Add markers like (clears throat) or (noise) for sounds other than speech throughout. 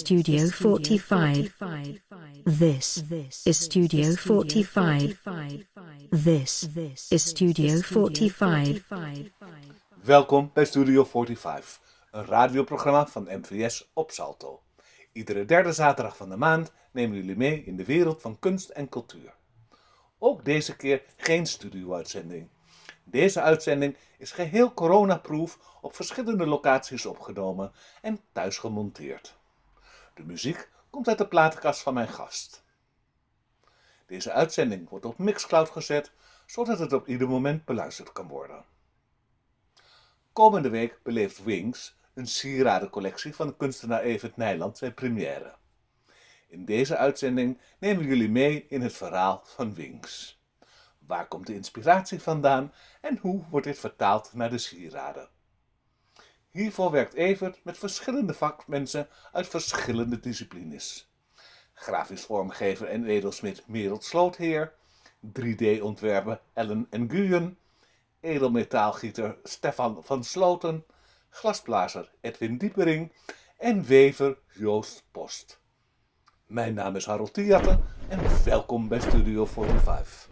Studio 45. This is Studio 45. This is Studio 45. Welkom bij Studio 45, een radioprogramma van MVS op Salto. Iedere derde zaterdag van de maand nemen jullie mee in de wereld van kunst en cultuur. Ook deze keer geen studio-uitzending. Deze uitzending is geheel coronaproof op verschillende locaties opgenomen en thuis gemonteerd. De muziek komt uit de platenkast van mijn gast. Deze uitzending wordt op Mixcloud gezet, zodat het op ieder moment beluisterd kan worden. Komende week beleeft Wings, een sieradencollectie van de kunstenaar Evert Nijland, zijn première. In deze uitzending nemen we jullie mee in het verhaal van Wings. Waar komt de inspiratie vandaan en hoe wordt dit vertaald naar de sieraden? Hiervoor werkt Evert met verschillende vakmensen uit verschillende disciplines. Grafisch vormgever en edelsmid Merel Slootheer, 3D-ontwerper Ellen Nguyen, edelmetaalgieter Stefan van Sloten, glasblazer Edwin Diepering en wever Joost Post. Mijn naam is Harold Tiatte en welkom bij Studio 45.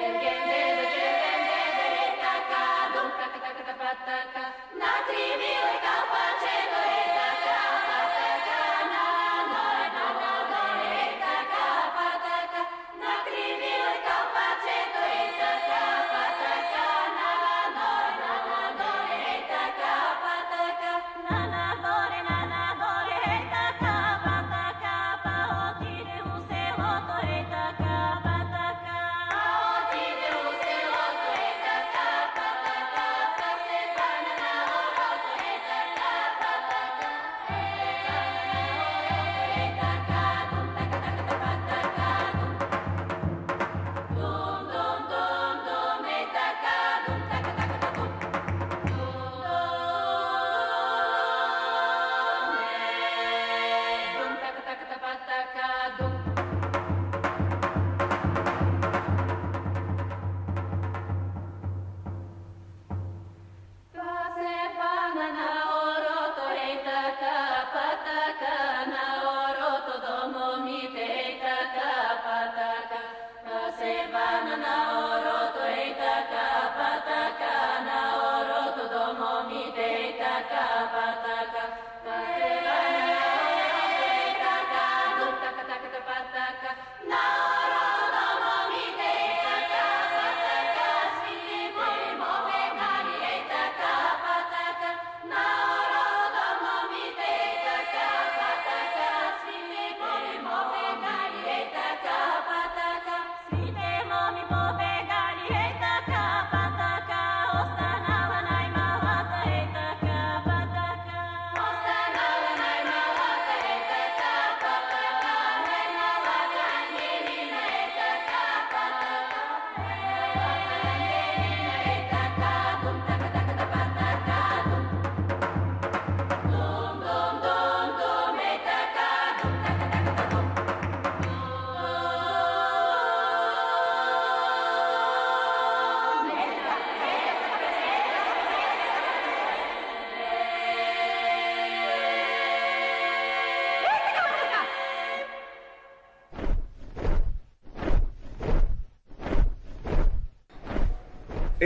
Thank you.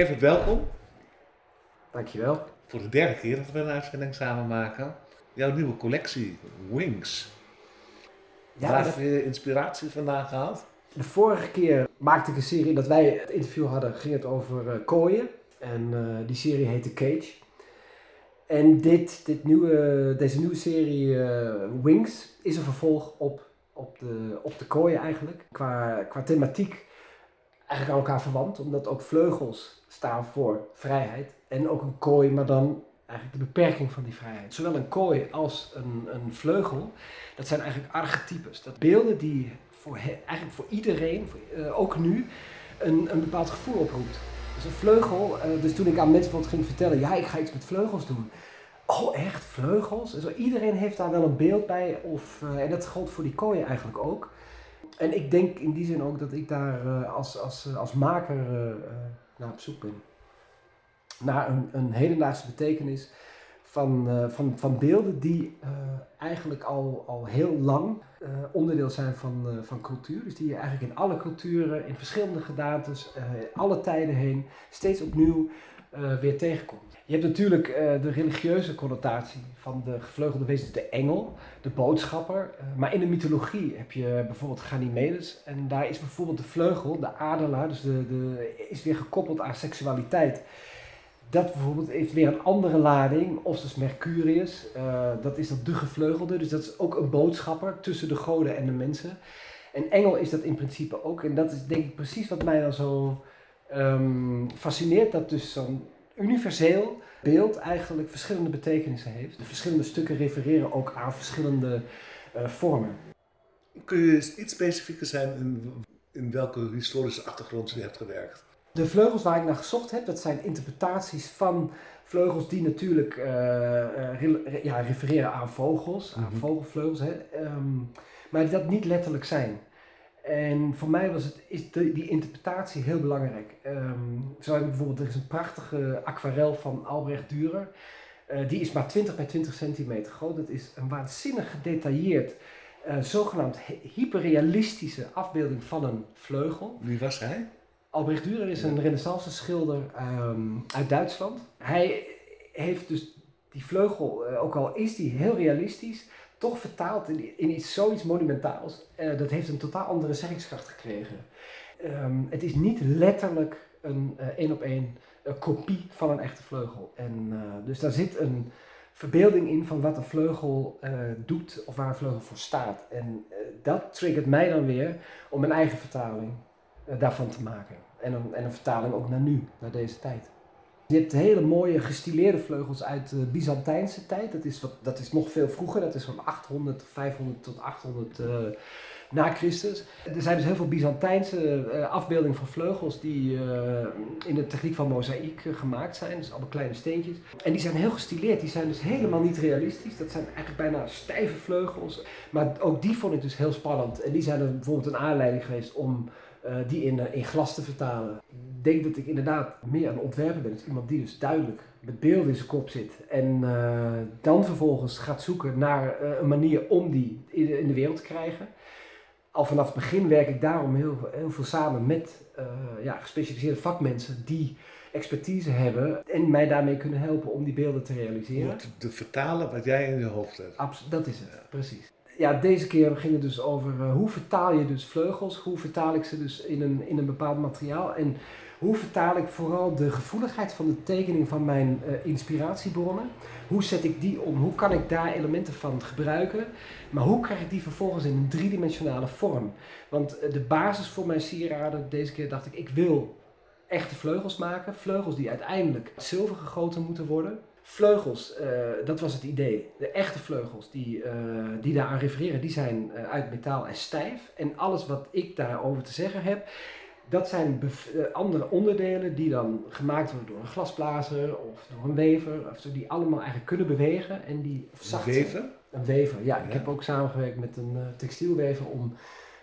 Even welkom Dankjewel. voor de derde keer dat we een uitzending samen maken. Jouw nieuwe collectie, Wings. Ja, Waar heb je inspiratie vandaan gehaald? de vorige keer maakte ik een serie dat wij het interview hadden, ging het over eh, kooien. En eh, die serie heette Cage. En dit, dit nieuwe, deze nieuwe serie eh, Wings is een vervolg op, op, de, op de kooien eigenlijk. Qua, qua thematiek eigenlijk aan elkaar verwant, omdat ook vleugels staan voor vrijheid. En ook een kooi, maar dan eigenlijk de beperking van die vrijheid. Zowel een kooi als een, een vleugel, dat zijn eigenlijk archetypes. Dat beelden die voor, eigenlijk voor iedereen, voor, eh, ook nu, een, een bepaald gevoel oproept. Dus een vleugel, uh, dus toen ik aan mensen bijvoorbeeld ging vertellen, ja, ik ga iets met vleugels doen. Oh, echt? Vleugels? zo, iedereen heeft daar wel een beeld bij. Of, uh, en dat geldt voor die kooien eigenlijk ook. En ik denk in die zin ook dat ik daar uh, als, als, als maker naar op zoek ben. Naar een, een hedendaagse betekenis van, van, van beelden die eigenlijk al, al heel lang onderdeel zijn van, van cultuur. Dus die je eigenlijk in alle culturen, in verschillende gedaantes, alle tijden heen, steeds opnieuw weer tegenkomt. Je hebt natuurlijk de religieuze connotatie van de gevleugelde wezens, de engel, de boodschapper. maar in de mythologie heb je bijvoorbeeld Ganymedes. En daar is bijvoorbeeld de vleugel, de adelaar, dus de, de, is weer gekoppeld aan seksualiteit dat bijvoorbeeld heeft weer een andere lading, of dus Mercurius, dat is dat de gevleugelde, dus dat is ook een boodschapper tussen de goden en de mensen. En engel is dat in principe ook, en dat is denk ik precies wat mij dan zo um, fascineert, dat dus zo'n universeel beeld eigenlijk verschillende betekenissen heeft. De verschillende stukken refereren ook aan verschillende uh, vormen. Kun je iets specifieker zijn in, in welke historische achtergrond je hebt gewerkt? De vleugels waar ik naar gezocht heb, dat zijn interpretaties van vleugels die natuurlijk uh, ja, refereren aan vogels, aan mhm. vogelvleugels, hè, um, maar die dat niet letterlijk zijn. En voor mij was het, is de, die interpretatie heel belangrijk. Um, zo heb ik bijvoorbeeld, er is een prachtige aquarel van Albrecht Dürer. Uh, die is maar 20 bij 20 centimeter groot. Dat is een waanzinnig gedetailleerd, uh, zogenaamd hyperrealistische afbeelding van een vleugel. Wie was hij? Albrecht Dürer is een renaissance schilder um, uit Duitsland. Hij heeft dus die vleugel, uh, ook al is die heel realistisch, toch vertaald in, iets zoiets monumentaals. Uh, dat heeft een totaal andere zeggingskracht gekregen. Um, het is niet letterlijk een uh, één op één kopie van een echte vleugel. En, dus daar zit een verbeelding in van wat een vleugel doet of waar een vleugel voor staat. En dat triggert mij dan weer om mijn eigen vertaling eh, daarvan te maken. En een, en een vertaling ook naar nu, naar deze tijd. Je hebt hele mooie gestileerde vleugels uit de Byzantijnse tijd. Dat is, wat, dat is nog veel vroeger, dat is van 800, 500 tot 800 uh, eh, na Christus. Er zijn dus heel veel Byzantijnse uh, afbeeldingen van vleugels die uh, in de techniek van mozaïek gemaakt zijn. Dus allemaal kleine steentjes. En die zijn heel gestileerd, die zijn dus helemaal niet realistisch. Dat zijn eigenlijk bijna stijve vleugels. Maar ook die vond ik dus heel spannend. En die zijn er bijvoorbeeld een aanleiding geweest om uh, die in, uh, in glas te vertalen. Ik denk dat ik inderdaad meer een ontwerper ben. Dus iemand die dus duidelijk met beeld in zijn kop zit. En uh, dan vervolgens gaat zoeken naar een manier om die in, in, de wereld te krijgen. Al vanaf het begin werk ik daarom heel, heel veel samen met ja, gespecialiseerde vakmensen die expertise hebben en mij daarmee kunnen helpen om die beelden te realiseren. Om te vertalen wat jij in je hoofd hebt. Absoluut, dat is het, precies ja, deze keer ging het dus over uh, hoe vertaal je dus vleugels, hoe vertaal ik ze dus in een, in een bepaald materiaal en hoe vertaal ik vooral de gevoeligheid van de tekening van mijn uh, inspiratiebronnen. Hoe zet ik die om? Hoe kan ik daar elementen van gebruiken? Maar hoe krijg ik die vervolgens in een driedimensionale vorm? Want uh, de basis voor mijn sieraden, deze keer dacht ik, ik wil echte vleugels maken. Vleugels die uiteindelijk zilver gegoten moeten worden. Vleugels, uh, dat was het idee. De echte vleugels die, uh, die daaraan refereren, die zijn uh, uit metaal en stijf. En alles wat ik daarover te zeggen heb, dat zijn andere onderdelen die dan gemaakt worden door een glasblazer of door een wever. Of zo, die allemaal eigenlijk kunnen bewegen. En die zacht een wever? Een wever, ja. Ik heb ook samengewerkt met een textielwever om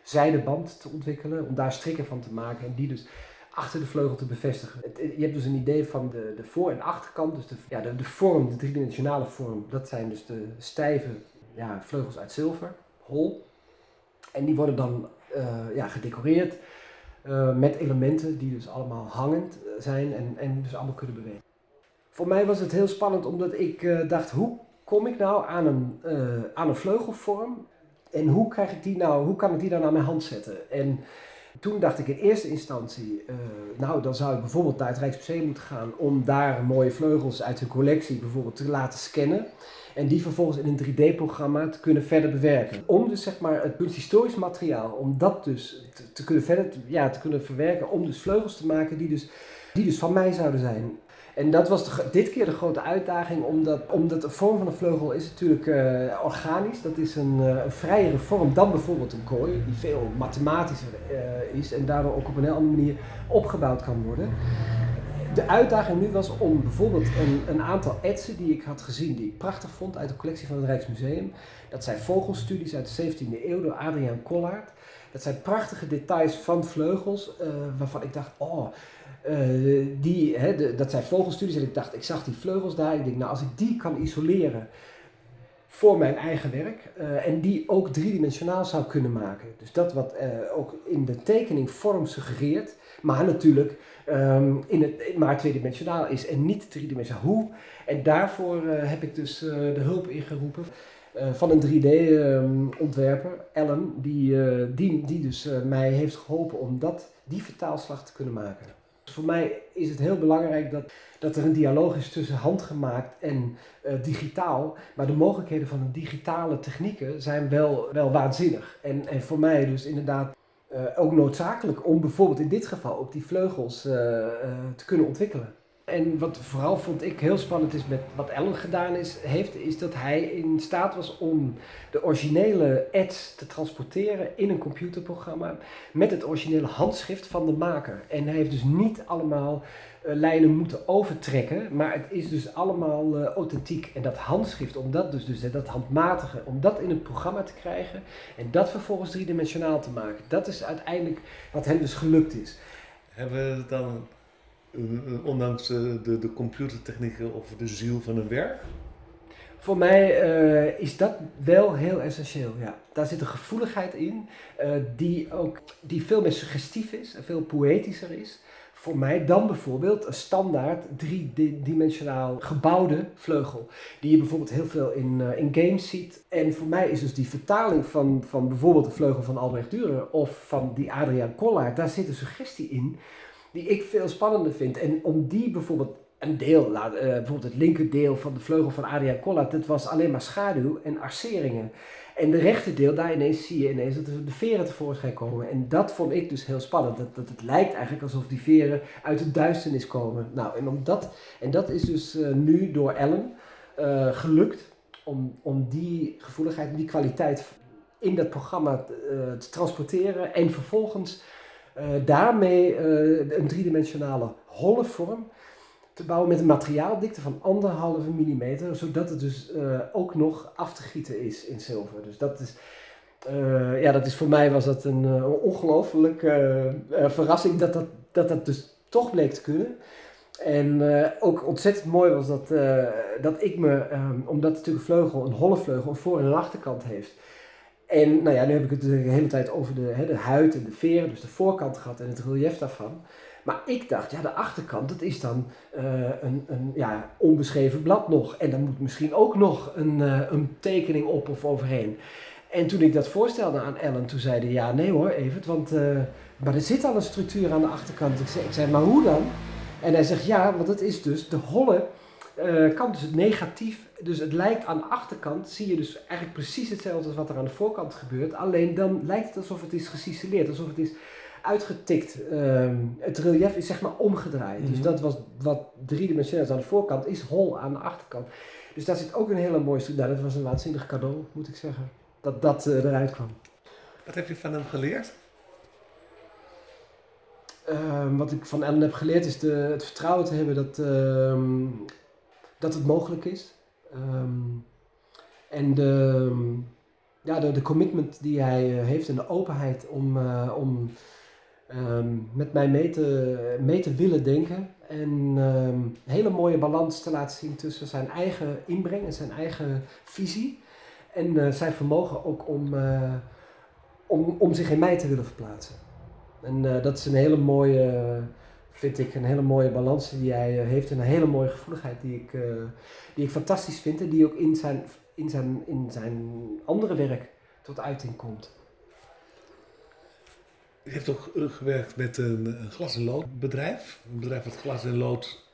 zijdeband te ontwikkelen. Om daar strikken van te maken. En die dus achter de vleugel te bevestigen. je hebt dus een idee van de, de voor- en achterkant, dus de, ja, de, de vorm, de driedimensionale vorm, dat zijn dus de stijve ja, vleugels uit zilver, hol. En die worden dan uh, ja, gedecoreerd uh, met elementen die dus allemaal hangend zijn en, en dus allemaal kunnen bewegen. Voor mij was het heel spannend omdat ik dacht, hoe kom ik nou aan een, aan een vleugelvorm en hoe krijg ik die nou, hoe kan ik die dan aan mijn hand zetten? En toen dacht ik in eerste instantie, uh, nou dan zou ik bijvoorbeeld naar het Rijksmuseum moeten gaan om daar mooie vleugels uit hun collectie bijvoorbeeld te laten scannen. En die vervolgens in een 3D-programma te kunnen verder bewerken. Om dus zeg maar het kunsthistorisch materiaal, om dat dus te, te kunnen verder ja, te kunnen verwerken. Om dus vleugels te maken die dus, die dus van mij zouden zijn. En dat was dit keer de grote uitdaging, omdat, omdat de vorm van een vleugel is natuurlijk uh, organisch. Dat is een, uh, een vrijere vorm dan bijvoorbeeld een kooi, die veel mathematischer uh, is en daardoor ook op een heel andere manier opgebouwd kan worden. De uitdaging nu was om bijvoorbeeld een, een aantal etsen die ik had gezien, die ik prachtig vond uit de collectie van het Rijksmuseum. Dat zijn vogelstudies uit de 17e eeuw door Adriaan Collard. Dat zijn prachtige details van vleugels, waarvan ik dacht, oh, uh, die, hè, dat zijn vogelstudies en ik dacht, ik zag die vleugels daar. Ik denk, nou als ik die kan isoleren voor mijn eigen werk uh, en die ook driedimensionaal zou kunnen maken. Dus dat wat uh, ook in de tekening vorm suggereert, maar natuurlijk um, in het, maar tweedimensionaal is en niet driedimensionaal. Hoe? En daarvoor heb ik dus de hulp ingeroepen. van een 3D-ontwerper, um, Ellen, die, die, die dus mij heeft geholpen om dat, die vertaalslag te kunnen maken. Voor mij is het heel belangrijk dat, dat er een dialoog is tussen handgemaakt en uh, digitaal. Maar de mogelijkheden van de digitale technieken zijn wel, wel waanzinnig. En, en voor mij dus inderdaad uh, ook noodzakelijk om bijvoorbeeld in dit geval ook die vleugels uh, te kunnen ontwikkelen. En wat vooral vond ik heel spannend is met wat Ellen gedaan is, heeft, is dat hij in staat was om de originele ads te transporteren in een computerprogramma met het originele handschrift van de maker. En hij heeft dus niet allemaal uh, lijnen moeten overtrekken, maar het is dus allemaal uh, authentiek. En dat handschrift, om dat dus, dus dat handmatige, om dat in het programma te krijgen en dat vervolgens driedimensionaal te maken, dat is uiteindelijk wat hem dus gelukt is. Hebben we dan ondanks eh, de, de computertechnieken of de ziel van een werk? Voor mij uh, is dat wel heel essentieel. Ja. Daar zit een gevoeligheid in uh, die, ook, die veel meer suggestief is en veel poëtischer is. Voor mij dan bijvoorbeeld een standaard driedimensionaal gebouwde vleugel. Die je bijvoorbeeld heel veel in, in games ziet. En voor mij is dus die vertaling van, van bijvoorbeeld de vleugel van Albrecht Dürer of van die Adriaan Kollaert, daar zit een suggestie in die ik veel spannender vind. En om die bijvoorbeeld een deel, uh, bijvoorbeeld het linkerdeel van de vleugel van Adriaan Collard, dat was alleen maar schaduw en arceringen. En de rechterdeel, daar ineens zie je ineens dat de veren tevoorschijn komen. En dat vond ik dus heel spannend. Dat, dat het lijkt eigenlijk alsof die veren uit de duisternis komen. Nou, en, om dat, en dat is dus uh, nu door Ellen uh, gelukt om, om die gevoeligheid, die kwaliteit in dat programma te transporteren. En vervolgens daarmee uh, een driedimensionale holle vorm te bouwen met een materiaaldikte van anderhalve millimeter, zodat het dus uh, ook nog af te gieten is in zilver. Dus dat is, ja, dat is voor mij was dat een, ongelooflijke verrassing dat dat, dat dat dus toch bleek te kunnen. En ook ontzettend mooi was dat, dat ik me, um, omdat natuurlijk vleugel, een holle vleugel, een voor- en een achterkant heeft, en nou ja, nu heb ik het de hele tijd over de, hè, de huid en de veren, dus de voorkant gehad en het relief daarvan. Maar ik dacht, ja, de achterkant, dat is dan uh, een, een ja, onbeschreven blad nog. En dan moet misschien ook nog een, uh, een tekening op of overheen. En toen ik dat voorstelde aan Ellen, toen zeiden ja, nee hoor, Evert, want uh, maar er zit al een structuur aan de achterkant. Ik zei, ik zei, maar hoe dan? En hij zegt, ja, want het is dus de holle uh, kant, dus het negatief. Dus het lijkt aan de achterkant, zie je dus eigenlijk precies hetzelfde als wat er aan de voorkant gebeurt. Alleen dan lijkt het alsof het is geciceleerd, alsof het is uitgetikt. Uh, het relief is zeg maar omgedraaid. Dus mhm. dat was wat driedimensionaal is aan de voorkant, is hol aan de achterkant. Dus daar zit ook een hele mooie stuk. Nou, dat was een waanzinnig cadeau, moet ik zeggen. Dat dat uh, eruit kwam. Wat heb je van hem geleerd? Uh, wat ik van Ellen heb geleerd is de, het vertrouwen te hebben dat, uh, dat het mogelijk is. Um, en de, ja, de, de, commitment die hij eh, heeft en de openheid om, uh, om um, met mij mee te, mee te willen denken. En een hele mooie balans te laten zien tussen zijn eigen inbreng en zijn eigen visie. En uh, zijn vermogen ook om, om, om zich in mij te willen verplaatsen. En dat is een hele mooie vind ik een hele mooie balans die hij eh, heeft. En een hele mooie gevoeligheid die ik, uh, die ik fantastisch vind. En die ook in zijn, in, zijn, in zijn andere werk tot uiting komt. Je hebt ook gewerkt met een, glas- en loodbedrijf. Een bedrijf dat glas en lood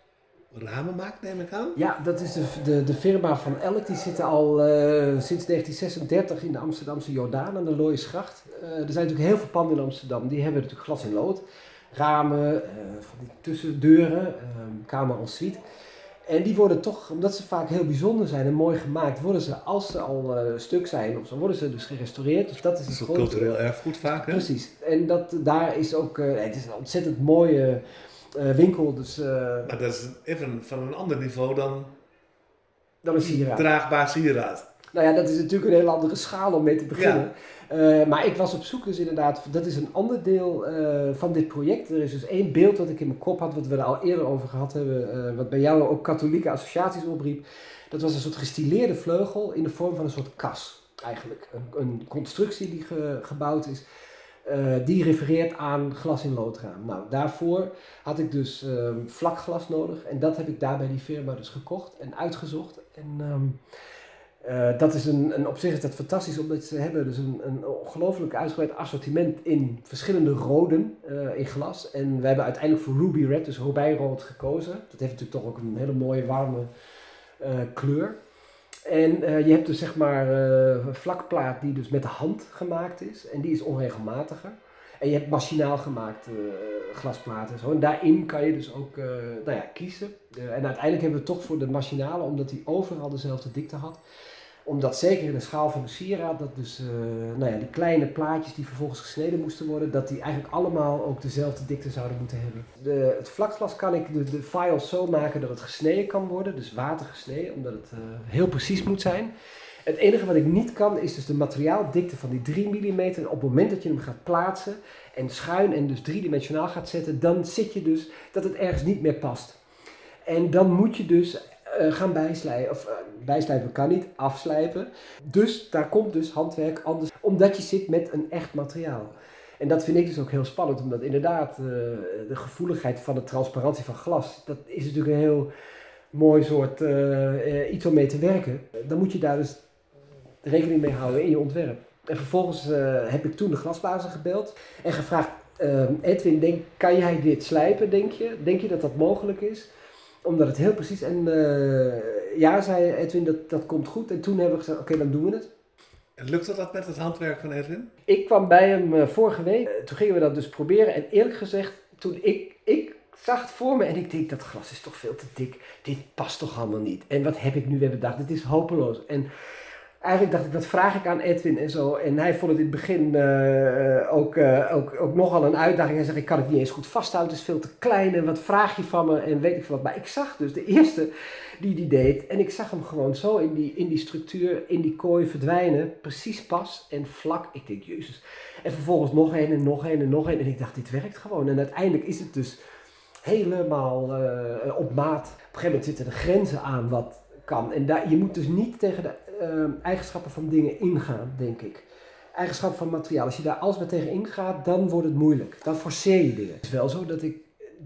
ramen maakt, neem ik aan. Ja, dat is de, de, de firma van Elk. Die zitten al uh, sinds 1936 in de Amsterdamse Jordaan aan de Looijesgracht. Uh, er zijn natuurlijk heel veel panden in Amsterdam. Die hebben natuurlijk glas en lood ramen, eh, van die tussendeuren, ehm, kamer en suite. En die worden toch, omdat ze vaak heel bijzonder zijn en mooi gemaakt, worden ze, als ze al eh, stuk zijn, of zo, worden ze dus gerestaureerd. Dus dat is Dat een is grote- cultureel erfgoed vaak, hè? Precies. En dat, daar is ook, eh, het is een ontzettend mooie winkel, dus Maar dat is even van een ander niveau dan dat is hier. draagbaar sieraad. Nou ja, dat is natuurlijk een hele andere schaal om mee te beginnen. Eh, maar ik was op zoek dus inderdaad, dat is een ander deel eh, van dit project. Er is dus één beeld wat ik in mijn kop had, wat we er al eerder over gehad hebben, eh, wat bij jou ook katholieke associaties opriep. Dat was een soort gestileerde vleugel in de vorm van een soort kas, eigenlijk. Een, een constructie die ge- gebouwd is, die refereert aan glas in loodraam. Nou, daarvoor had ik dus ehm, vlak glas nodig en dat heb ik daar bij die firma dus gekocht en uitgezocht. En ehm, eh, dat is een, een, op zich is dat fantastisch, omdat ze hebben dus een, een ongelooflijk uitgebreid assortiment in verschillende roden eh, in glas. En we hebben uiteindelijk voor Ruby Red, dus robijnrood, gekozen. Dat heeft natuurlijk toch ook een hele mooie warme eh, kleur. En je hebt dus zeg maar een vlakplaat die dus met de hand gemaakt is. En die is onregelmatiger. En je hebt machinaal gemaakt glasplaten en zo. En daarin kan je dus ook nou ja, kiezen. En uiteindelijk hebben we toch voor de machinale, omdat die overal dezelfde dikte had. Omdat zeker in de schaal van de sieraad, dat dus eh, nou ja, die kleine plaatjes die vervolgens gesneden moesten worden, dat die eigenlijk allemaal ook dezelfde dikte zouden moeten hebben. De, het vlakglas kan ik de, de files zo maken dat het gesneden kan worden, dus watergesneden, omdat het eh, heel precies moet zijn. Het enige wat ik niet kan is dus de materiaaldikte van die 3 mm. Op het moment dat je hem gaat plaatsen en schuin en dus driedimensionaal gaat zetten, dan zit je dus dat het ergens niet meer past. En dan moet je dus eh, gaan bijslijpen, of eh, bijslijpen kan niet, afslijpen. Dus daar komt dus handwerk anders, omdat je zit met een echt materiaal. En dat vind ik dus ook heel spannend, omdat inderdaad eh, de gevoeligheid van de transparantie van glas, dat is natuurlijk een heel mooi soort iets om mee te werken. Dan moet je daar dus rekening mee houden in je ontwerp. En vervolgens heb ik toen de glasblazer gebeld en gevraagd, ehm, Edwin, denk, kan jij dit slijpen, denk je? Denk je dat dat mogelijk is? Omdat het heel precies, en eh, ja, zei Edwin, dat, dat komt goed. En toen hebben we gezegd, oké, dan doen we het. En lukte dat met het handwerk van Edwin? Ik kwam bij hem eh, vorige week. Eh, toen gingen we dat dus proberen. En eerlijk gezegd, toen ik, ik zag het voor me en ik denk, dat glas is toch veel te dik. Dit past toch allemaal niet. En wat heb ik nu weer bedacht? Dit is hopeloos. En eigenlijk dacht ik, wat vraag ik aan Edwin en zo. En hij vond het in het begin eh, ook, eh, ook, ook nogal een uitdaging. Hij zegt, ik kan het niet eens goed vasthouden. Het is veel te klein. En wat vraag je van me? En weet ik veel wat. Maar ik zag dus de eerste die die deed. En ik zag hem gewoon zo in die, in die structuur, in die kooi verdwijnen. Precies pas en vlak. Ik denk, jezus. En vervolgens nog een en nog een en nog een. En ik dacht, dit werkt gewoon. En uiteindelijk is het dus helemaal eh, op maat. Op een gegeven moment zitten er grenzen aan wat kan. En daar, je moet dus niet tegen de eh, eigenschappen van dingen ingaan, denk ik. Eigenschappen van materiaal. Als je daar alsmaar tegen ingaat, dan wordt het moeilijk. Dan forceer je dingen. Het is wel zo dat ik,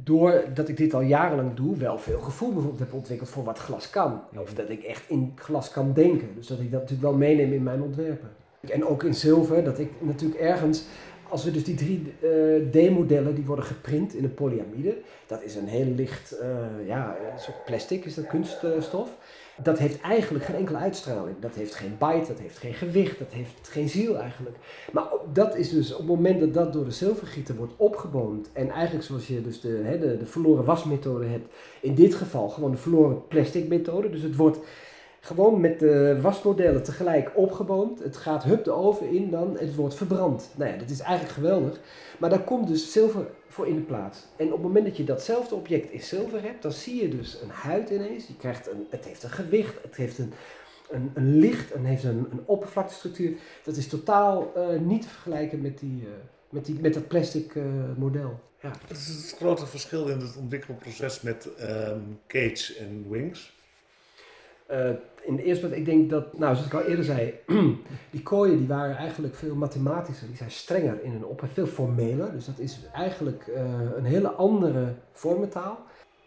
doordat ik dit al jarenlang doe, wel veel gevoel bijvoorbeeld heb ontwikkeld voor wat glas kan. Of dat ik echt in glas kan denken. Dus dat ik dat natuurlijk wel meeneem in mijn ontwerpen. En ook in zilver, dat ik natuurlijk ergens als we dus die drie eh, D-modellen die worden geprint in een polyamide, dat is een heel licht, eh, ja, een soort plastic, is dat kunststof. Dat heeft eigenlijk geen enkele uitstraling. Dat heeft geen bite, dat heeft geen gewicht, dat heeft geen ziel eigenlijk. Maar dat is dus op het moment dat dat door de zilvergieter wordt opgeboomd en eigenlijk zoals je dus de, hè, de, de verloren wasmethode hebt, in dit geval gewoon de verloren plastic methode. Dus het wordt gewoon met de wasmodellen tegelijk opgeboomd. Het gaat hup de oven in dan, het wordt verbrand. Nou ja, dat is eigenlijk geweldig. Maar daar komt dus zilver voor in de plaats. En op het moment dat je datzelfde object in zilver hebt, dan zie je dus een huid ineens. Je krijgt een, het heeft een gewicht, het heeft een, een, een licht, het heeft een, een oppervlaktestructuur. Dat is totaal uh, niet te vergelijken met, die, uh, met, die, met dat plastic uh, model. Ja. Dat is het grote verschil in het ontwikkelproces met um, Cage en Wings. In de eerste plaats, ik denk dat, nou zoals ik al eerder zei, (clears throat) die kooien die waren eigenlijk veel mathematischer, die zijn strenger in hun op veel formeler. Dus dat is eigenlijk uh, een hele andere vormentaal.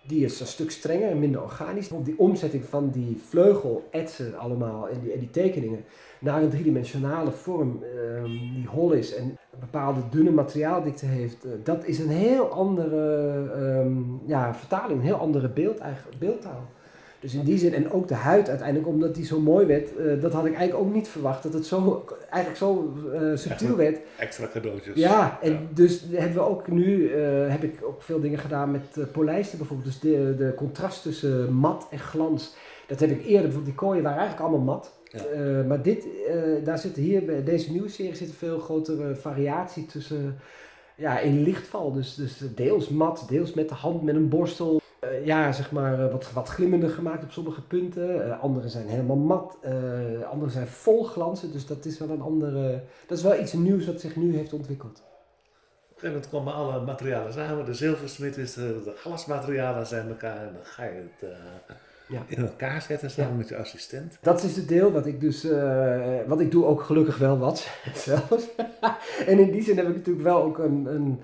Die is een stuk strenger en minder organisch. Die omzetting van die vleugel etsen allemaal en die, en die tekeningen naar een driedimensionale vorm uh, die hol is en een bepaalde dunne materiaaldikte heeft, uh, dat is een heel andere um, ja, vertaling, een heel andere beeld, eigenlijk, beeldtaal. Dus in die zin, en ook de huid uiteindelijk, omdat die zo mooi werd, eh, dat had ik eigenlijk ook niet verwacht. Dat het zo, eigenlijk zo eh, subtiel werd. Extra cadeautjes. Ja, en Ja. dus hebben we ook nu, eh, heb ik ook veel dingen gedaan met polijsten bijvoorbeeld. Dus de, de contrast tussen mat en glans. Dat heb ik eerder, bijvoorbeeld die kooien waren eigenlijk allemaal mat. Ja. Maar dit, daar zit hier, bij deze nieuwe serie zit een veel grotere variatie tussen, ja, in lichtval. Dus, dus deels mat, deels met de hand, met een borstel. Eh, ja, zeg maar eh, wat, wat glimmender gemaakt op sommige punten. Eh, andere zijn helemaal mat. eh andere zijn vol glanzen. Dus dat is wel een andere, dat is wel iets nieuws wat zich nu heeft ontwikkeld. Op een gegeven moment komen alle materialen samen. De zilversmid is de, de glasmaterialen zijn elkaar. En dan ga je het Ja. in elkaar zetten samen Ja. met je assistent. Dat is het deel wat ik dus, wat ik doe ook gelukkig wel wat (laughs) zelfs. en in die zin heb ik natuurlijk wel ook een, een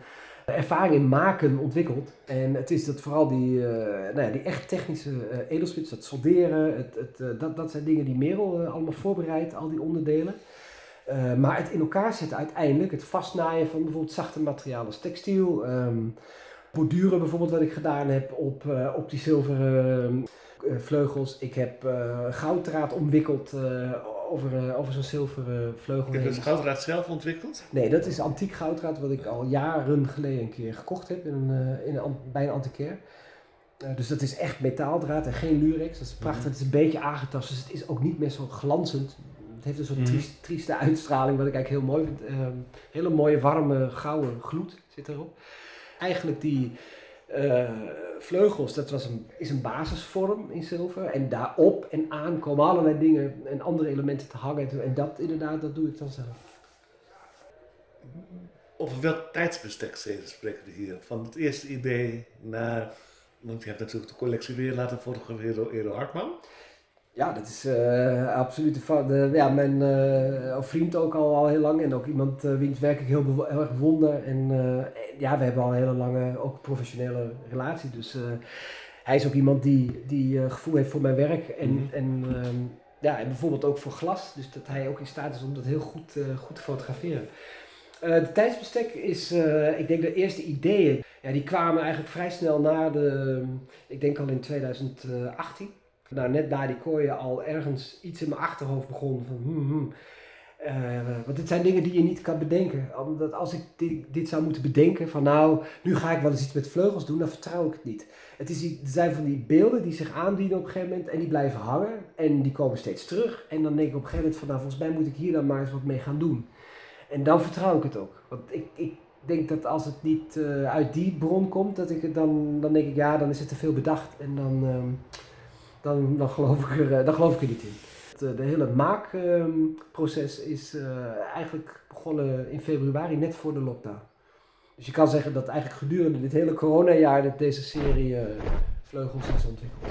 ervaring in maken ontwikkeld. En het is dat vooral die, eh, nou ja, die echt technische eh edelsmits, dat solderen, het, het, eh, dat, dat zijn dingen die Merel allemaal voorbereidt, al die onderdelen. Maar het in elkaar zetten uiteindelijk, het vastnaaien van bijvoorbeeld zachte materialen als textiel, ehm borduren bijvoorbeeld wat ik gedaan heb op, op die zilveren vleugels. Ik heb gouddraad omwikkeld over, eh, over zo'n zilveren vleugel. Ik heb heen. het gouddraad zelf ontwikkeld. Nee, dat is antiek gouddraad wat ik al jaren geleden een keer gekocht heb in een, eh, in een, bij een antiquair. Eh, dus dat is echt metaaldraad en geen lurex. Dat is prachtig. Mhm. Het is een beetje aangetast, dus het is ook niet meer zo glanzend. Het heeft een soort Mhm. triest- trieste uitstraling, wat ik eigenlijk heel mooi vind. Ehm, hele mooie, warme, gouden gloed zit erop. Eigenlijk die eh, vleugels, dat was een, is een basisvorm in zilver. En daarop en aan komen allerlei dingen en andere elementen te hangen. En dat inderdaad, dat doe ik dan zelf. Over welk tijdsbestek spreken we hier? Van het eerste idee naar... Want je hebt natuurlijk de collectie weer laten fotograferen door Edo Hartman. Ja, dat is eh, absoluut de, ja, mijn eh, vriend ook al, al heel lang. En ook iemand eh, wiens werk ik heel, heel erg bewonder. En ja, we hebben al een hele lange, ook professionele relatie. Dus hij is ook iemand die, die gevoel heeft voor mijn werk. En, Mhm. en, ehm, ja, en bijvoorbeeld ook voor glas. Dus dat hij ook in staat is om dat heel goed, goed te fotograferen. De tijdsbestek is, ik denk de eerste ideeën, ja, die kwamen eigenlijk vrij snel na de, ik denk al in 2018. Nou, net na die kooien al ergens iets in mijn achterhoofd begon van hmm, hmm. Eh, want dit zijn dingen die je niet kan bedenken. Omdat als ik dit, zou moeten bedenken van nou, nu ga ik wel eens iets met vleugels doen, dan vertrouw ik het niet. Het is, die- zijn van die beelden die zich aandienen op een gegeven moment en die blijven hangen en die komen steeds terug. En dan denk ik op een gegeven moment van nou, volgens mij moet ik hier dan maar eens wat mee gaan doen. En dan vertrouw ik het ook. Want ik, ik denk dat als het niet eh, uit die bron komt, dat ik het dan, dan denk ik ja, dan is het te veel bedacht en dan, ehm, dan, dan, geloof, ik er, eh, dan geloof ik er niet in. Het, eh, de hele maakproces is eh, eigenlijk begonnen in februari, net voor de lockdown. Dus je kan zeggen dat eigenlijk gedurende dit hele coronajaar dat deze serie vleugels is ontwikkeld.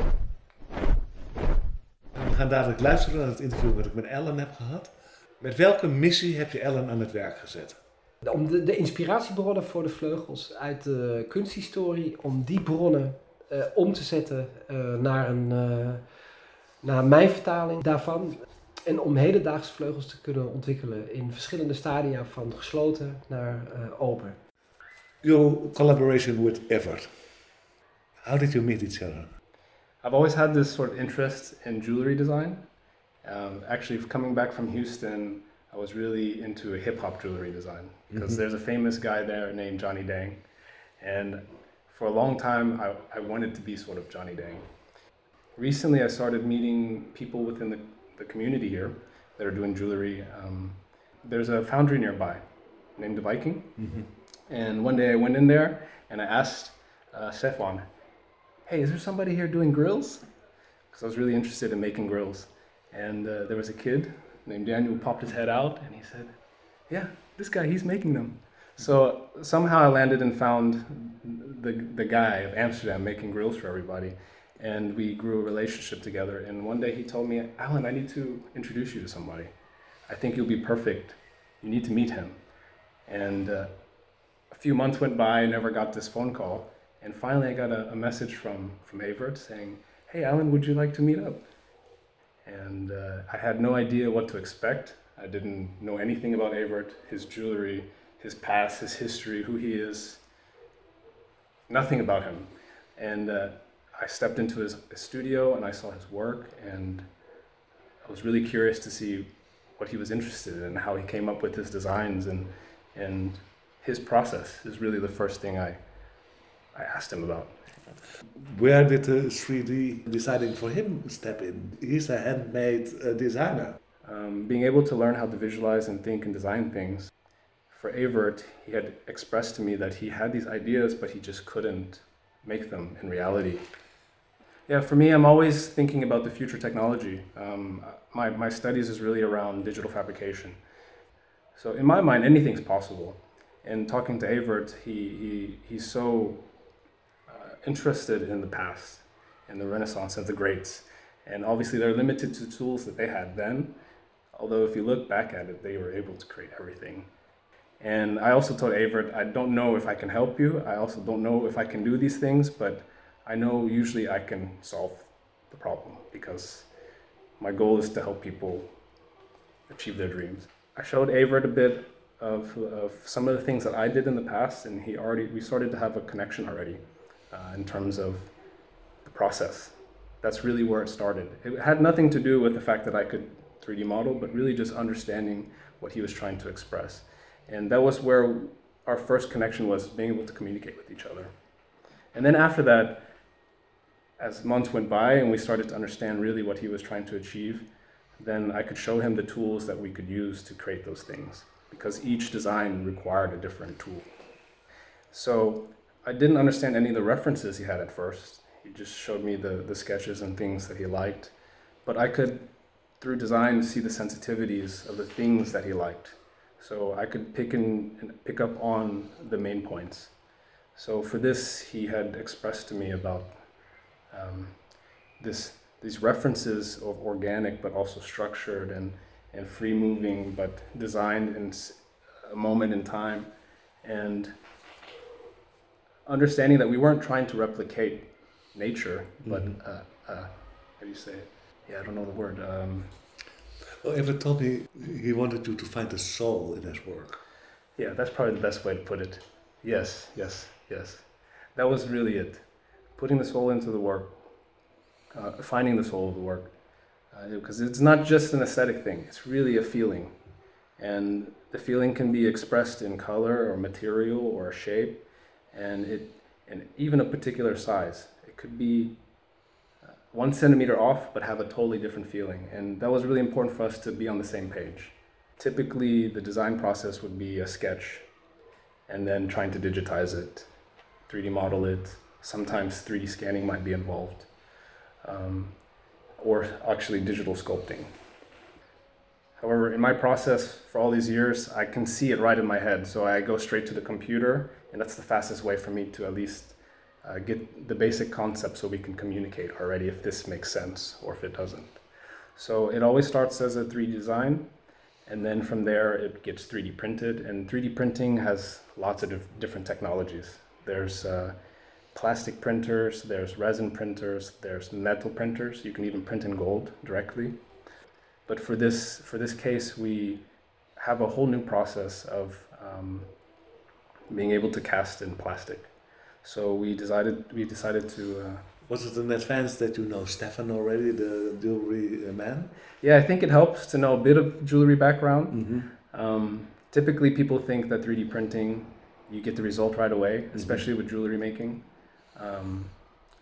We gaan dadelijk luisteren naar het interview wat ik met Ellen heb gehad. Met welke missie heb je Ellen aan het werk gezet? Om de, de inspiratiebronnen voor de vleugels uit de kunsthistorie, om die bronnen eh, om te zetten eh, naar, een, eh, naar mijn vertaling daarvan. En om hedendaagse vleugels te kunnen ontwikkelen in verschillende stadia van gesloten naar eh, open. Your collaboration with Everett. How did you meet each other? I've always had this sort of interest in jewelry design. Um, actually, coming back from Houston, I was really into hip hop jewelry design because Mhm. there's a famous guy there named Johnny Dang. And for a long time, I, I wanted to be sort of Johnny Dang. Recently, I started meeting people within the, the community here that are doing jewelry. Um, there's a foundry nearby named The Viking. And one day I went in there and I asked uh, Stefan, hey, is there somebody here doing grills? Because I was really interested in making grills. And uh, there was a kid named Daniel who popped his head out and he said, yeah, this guy, he's making them. So somehow I landed and found the, the guy of Amsterdam making grills for everybody. And we grew a relationship together. And one day he told me, Alan, I need to introduce you to somebody. I think you'll be perfect. You need to meet him. And uh, a few months went by, I never got this phone call. And finally, I got a, a message from, from Avert saying, Hey, Alan, would you like to meet up? And uh, I had no idea what to expect. I didn't know anything about Avert, his jewelry, his past, his history, who he is. Nothing about him. And uh, I stepped into his, his studio and I saw his work, and I was really curious to see what he was interested in and how he came up with his designs and and his process is really the first thing I I asked him about. Where did the 3D designing for him step in? He's a handmade uh, designer. Um, being able to learn how to visualize and think and design things. For Avert, he had expressed to me that he had these ideas, but he just couldn't make them in reality. Yeah, for me, I'm always thinking about the future technology. Um, my, my studies is really around digital fabrication. So in my mind, anything's possible. And talking to Avert, he, he, he's so uh, interested in the past, in the Renaissance of the greats. And obviously, they're limited to tools that they had then. Although, if you look back at it, they were able to create everything. And I also told Avert, I don't know if I can help you. I also don't know if I can do these things, but I know usually I can solve the problem because my goal is to help people achieve their dreams. I showed Avert a bit of, of some of the things that I did in the past, and he already we started to have a connection already uh, in terms of the process. That's really where it started. It had nothing to do with the fact that I could 3D model, but really just understanding what he was trying to express. And that was where our first connection was being able to communicate with each other. And then after that, as months went by and we started to understand really what he was trying to achieve, then I could show him the tools that we could use to create those things because each design required a different tool. So I didn't understand any of the references he had at first. He just showed me the, the sketches and things that he liked. But I could, through design, see the sensitivities of the things that he liked. So I could pick and pick up on the main points. So for this, he had expressed to me about um, this these references of organic but also structured and, and free moving but designed in a moment in time and understanding that we weren't trying to replicate nature but Mhm. uh, uh, how do you say it yeah i don't know the word um, Everett told me he wanted you to find the soul in his work. yeah that's probably the best way to put it. Yes yes yes. That was really it. Putting the soul into the work uh, finding the soul of the work because it's not just an aesthetic thing it's really a feeling. And the feeling can be expressed in color or material or shape and it and even a particular size. It could be uh, one centimeter off but have a totally different feeling. And that was really important for us to be on the same page. Typically the design process would be a sketch and then trying to digitize it 3d model it. Sometimes 3d scanning might be involved um, or actually digital sculpting. However, in my process for all these years, I can see it right in my head. So I go straight to the computer, and that's the fastest way for me to at least uh, get the basic concept so we can communicate already if this makes sense or if it doesn't. So it always starts as a 3D design, and then from there it gets 3D printed. And 3D printing has lots of dif- different technologies. There's uh, plastic printers, there's resin printers, there's metal printers. You can even print in gold directly. But for this for this case, we have a whole new process of um, being able to cast in plastic. So we decided we decided to. Uh, Was it an advance that you know Stefan already, the jewelry man? yeah, I think it helps to know a bit of jewelry background. Mm-hmm. Um, typically, people think that 3D printing, you get the result right away, especially with jewelry making. Um,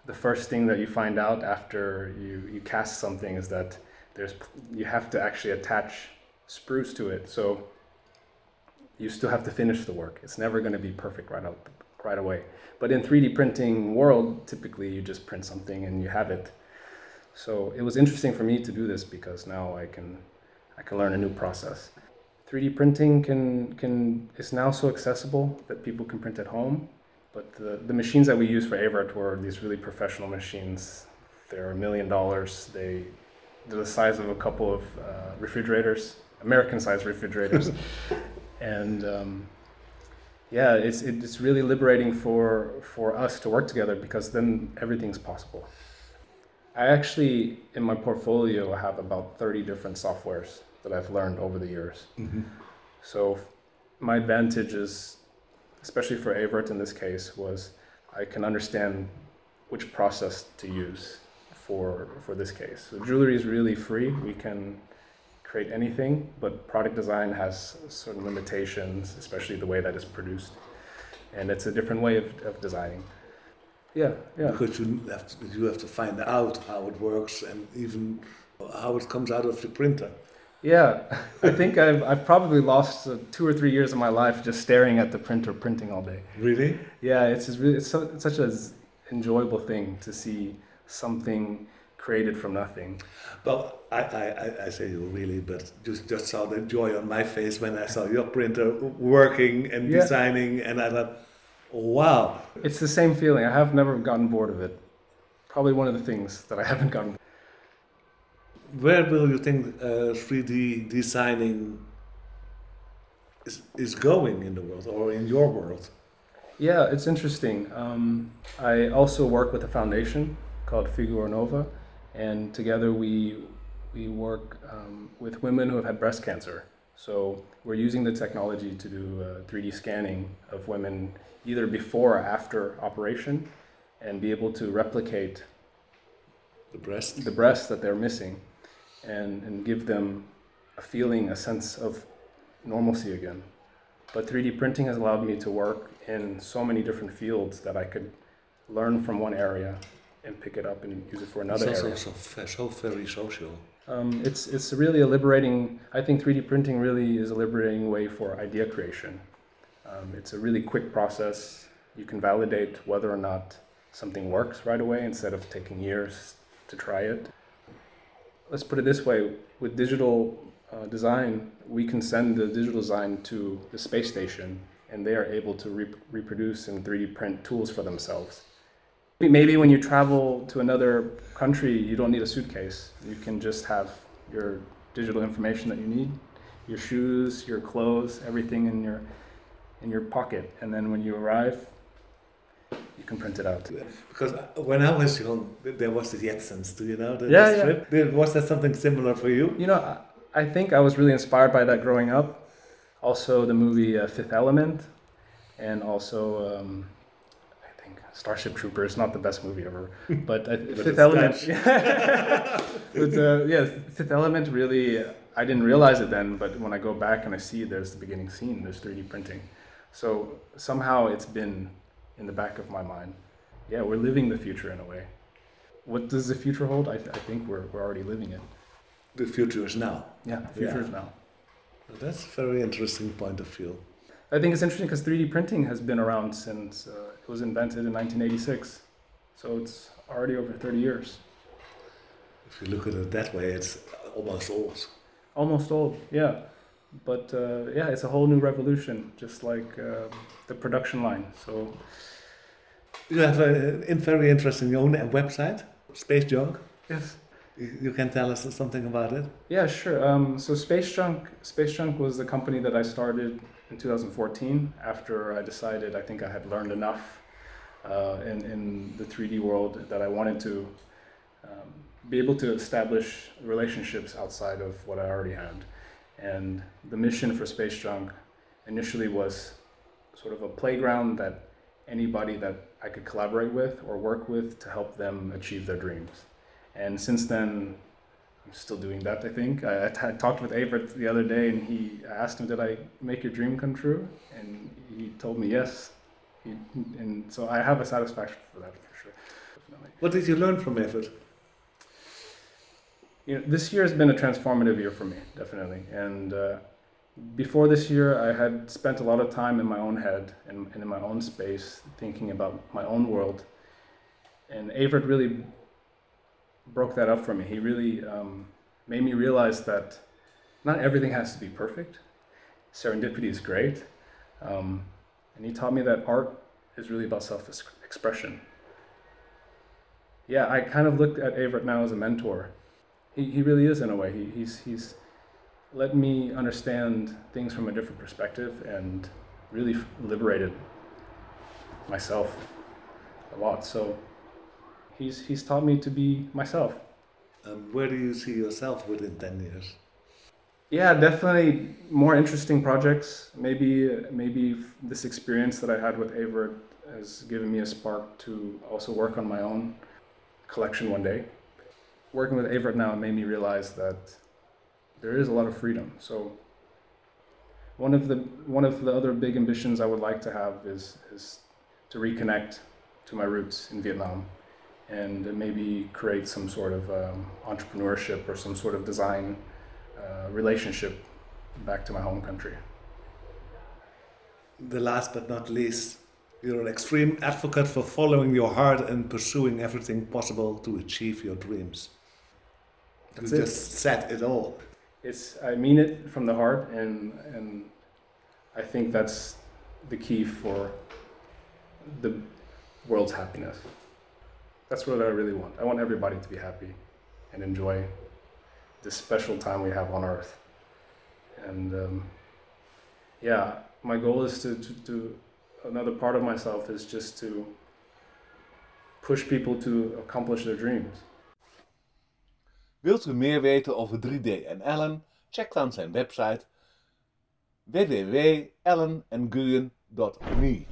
the first thing that you find out after you, you cast something is that there's you have to actually attach spruce to it. So you still have to finish the work. It's never going to be perfect right out right away. But in 3D printing world, typically you just print something and you have it. So it was interesting for me to do this because now I can I can learn a new process. 3D printing can can is now so accessible that people can print at home. But the, the machines that we use for Avert were these really professional machines. They're a million dollars. They they're the size of a couple of uh, refrigerators, American-sized refrigerators, (laughs) and um, yeah, it's it's really liberating for for us to work together because then everything's possible. I actually in my portfolio I have about thirty different softwares that I've learned over the years. Mm-hmm. So my advantage is, especially for Avert in this case, was I can understand which process to use for for this case. So jewelry is really free. We can create anything, but product design has certain limitations, especially the way that it's produced, and it's a different way of, of designing. Yeah, yeah. Because you have to, you have to find out how it works and even how it comes out of the printer. Yeah, I think I've, I've probably lost uh, two or three years of my life just staring at the printer printing all day. Really? Yeah, it's just really it's, so, it's such an enjoyable thing to see something created from nothing. Well, I, I, I say you really, but just just saw the joy on my face when I saw your printer working and Yeah. designing, and I thought, wow. It's the same feeling. I have never gotten bored of it. Probably one of the things that I haven't gotten. Where will you think uh, 3D designing is, is going in the world or in your world? Yeah, it's interesting. Um, I also work with a foundation called Figura Nova, and together we we work um, with women who have had breast cancer. So we're using the technology to do uh, 3D scanning of women either before or after operation, and be able to replicate The breast? the breast that they're missing, and and give them a feeling, a sense of normalcy again. But 3D printing has allowed me to work in so many different fields that I could learn from one area and pick it up and use it for another it's also area. so, so very social. Um, it's it's really a liberating. I think 3D printing really is a liberating way for idea creation. Um, it's a really quick process. You can validate whether or not something works right away instead of taking years to try it. Let's put it this way: with digital uh, design, we can send the digital design to the space station, and they are able to rep- reproduce and 3D print tools for themselves. Maybe when you travel to another country, you don't need a suitcase. You can just have your digital information that you need, your shoes, your clothes, everything in your in your pocket, and then when you arrive, you can print it out. Because when I was young, there was the Jetsons, do you know? The, Yeah, the yeah. strip? Was that something similar for you? You know, I, think I was really inspired by that growing up. Also, the movie uh, Fifth Element, and also um, Starship Troopers. Not the best movie ever, (laughs) but, uh, Fifth it's Element. Dutch. (laughs) but uh, yeah, Fifth Element really. I didn't realize it then, but when I go back and I see there's the beginning scene, there's 3D printing. So somehow it's been in the back of my mind. Yeah, we're living the future in a way. What does the future hold? I, th- I think we're, we're already living it. The future is now. Yeah, the future Yeah. is now. That's a very interesting point of view. I think it's interesting because 3D printing has been around since uh, it was invented in 1986. So it's already over 30 years. If you look at it that way, it's almost old. Almost old, yeah. But uh, yeah, it's a whole new revolution, just like uh, the production line. So You have a, a very interesting own website, Space Junk. yes, You you can tell us something about it. yeah, sure. Um, so Space Junk, Space Junk was the company that I started in 2014 after I decided I think I had learned enough uh, in in the 3D world that I wanted to um, be able to establish relationships outside of what I already had. And the mission for Space Junk initially was sort of a playground that anybody that I could collaborate with or work with to help them achieve their dreams. And since then, I'm still doing that, I think. I, I t- talked with Avert the other day and he I asked him, Did I make your dream come true? And he told me yes. He, and so I have a satisfaction for that for sure. Definitely. What did you learn from Everett? You know, this year has been a transformative year for me, definitely. And uh, before this year, I had spent a lot of time in my own head and, and in my own space, thinking about my own world. And Avert really broke that up for me. He really um, made me realize that not everything has to be perfect. Serendipity is great. Um, and he taught me that art is really about self expression. Yeah, I kind of look at Averett now as a mentor he, he really is in a way. He, he's he's let me understand things from a different perspective and really liberated myself a lot. So he's he's taught me to be myself. Um, where do you see yourself within 10 years? Yeah, definitely more interesting projects. Maybe maybe this experience that I had with Avert has given me a spark to also work on my own collection one day. Working with Avert now made me realize that there is a lot of freedom. So one of the one of the other big ambitions I would like to have is is to reconnect to my roots in Vietnam and maybe create some sort of um, entrepreneurship or some sort of design uh, relationship back to my home country. The last but not least, you're an extreme advocate for following your heart and pursuing everything possible to achieve your dreams. That's you it. just said it all. It's I mean it from the heart, and and I think that's the key for the world's happiness. That's what I really want. I want everybody to be happy and enjoy this special time we have on Earth. And um, yeah, my goal is to, to, to another part of myself is just to push people to accomplish their dreams. Wilt u meer weten over 3D en Ellen? Check dan zijn website www.ellenenguyen.me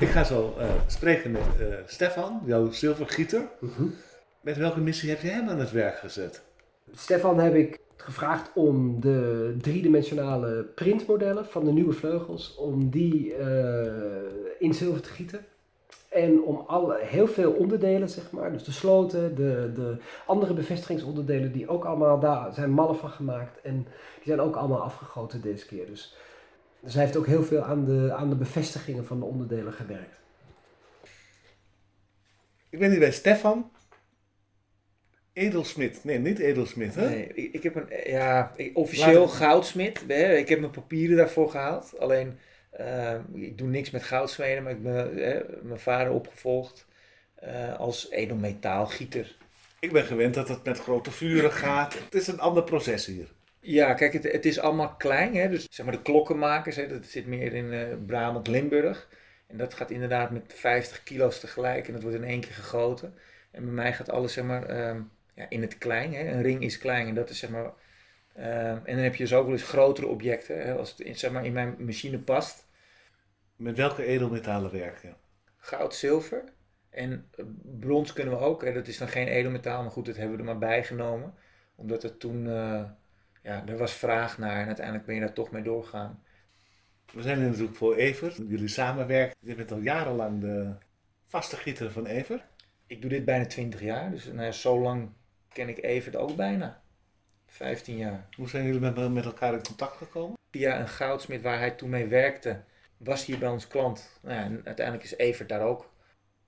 Ik ga zo eh, spreken met eh, Stefan, jouw zilvergieter. Mhm. Met welke missie heb je hem aan het werk gezet? Stefan heb ik gevraagd om de driedimensionale printmodellen van de nieuwe vleugels, om die eh, in zilver te gieten. En om alle, heel veel onderdelen, zeg maar, dus de sloten, de, de andere bevestigingsonderdelen, die ook allemaal, daar zijn mallen van gemaakt. En die zijn ook allemaal afgegoten deze keer. Dus, dus hij heeft ook heel veel aan de, aan de bevestigingen van de onderdelen gewerkt. Ik ben hier bij Stefan. Edelsmid. Nee, niet edelsmid, hè? Nee, ik, ik heb een, ja, ik- officieel Laat- goudsmid. Hè, ik heb mijn papieren daarvoor gehaald. Alleen, eh, ik doe niks met goudsmeden, maar ik ben eh, mijn vader opgevolgd eh, als edelmetaalgieter. Ik ben gewend dat het met grote vuren gaat. Het is een ander proces hier. Ja, kijk, het, het is allemaal klein. Hè? Dus zeg maar de klokkenmakers, hè, dat zit meer in eh Brabant, Limburg. En dat gaat inderdaad met 50 kilo's tegelijk en dat wordt in één keer gegoten. En bij mij gaat alles zeg maar, ehm, ja, in het klein. Hè? Een ring is klein en dat is zeg maar... ehm, en dan heb je dus ook wel eens grotere objecten, hè? als het in, zeg maar, in mijn machine past. Met welke edelmetalen werk je? Goud, zilver. En eh, brons kunnen we ook. Hè? Dat is dan geen edelmetaal, maar goed, dat hebben we er maar bijgenomen. Omdat het toen... eh, ja, er was vraag naar en uiteindelijk ben je daar toch mee doorgegaan. We zijn hier natuurlijk voor Evert. Jullie samenwerken. Je bent al jarenlang de vaste gieter van Evert. Ik doe dit bijna 20 jaar, dus nou ja, zo lang ken ik Evert ook bijna. 15 jaar. Hoe zijn jullie met, met elkaar in contact gekomen? Via een goudsmid waar hij toen mee werkte, was hij bij ons klant. Nou ja, en uiteindelijk is Evert daar ook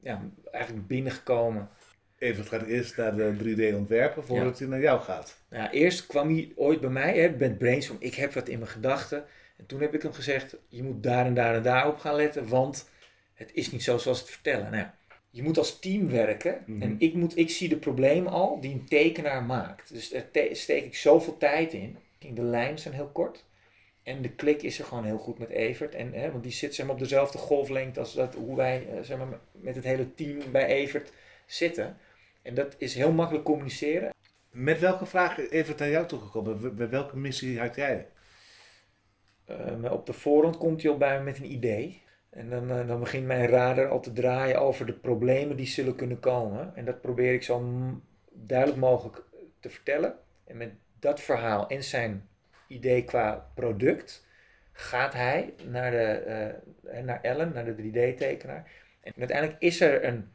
ja, eigenlijk binnengekomen. Evert gaat eerst naar de 3D ontwerpen voordat hij naar jou gaat. Nou ja, eerst kwam hij ooit bij mij hè, met brainstorm. Ik heb wat in mijn gedachten. En toen heb ik hem gezegd, je moet daar en daar en daar op gaan letten, want het is niet zo zoals het vertellen. Nou ja, je moet als team werken Mhm. en ik, moet, ik zie de problemen al die een tekenaar maakt. Dus daar te- steek ik zoveel tijd in. De lijnen zijn heel kort. En de klik is er gewoon heel goed met Evert. En, hè, want die zit zeg maar, op dezelfde golflengte als dat, hoe wij eh, zeg maar, met het hele team bij Evert zitten. En dat is heel makkelijk communiceren. Met welke vraag is Evert naar jou toegekomen? Met welke missie had jij? Eh, op de voorhand komt hij al bij me met een idee. En dan, eh, dan begint mijn radar al te draaien over de problemen die zullen kunnen komen. En dat probeer ik zo duidelijk mogelijk te vertellen. En met dat verhaal en zijn idee qua product gaat hij naar, de, eh, naar Ellen, naar de 3D-tekenaar. En uiteindelijk is er een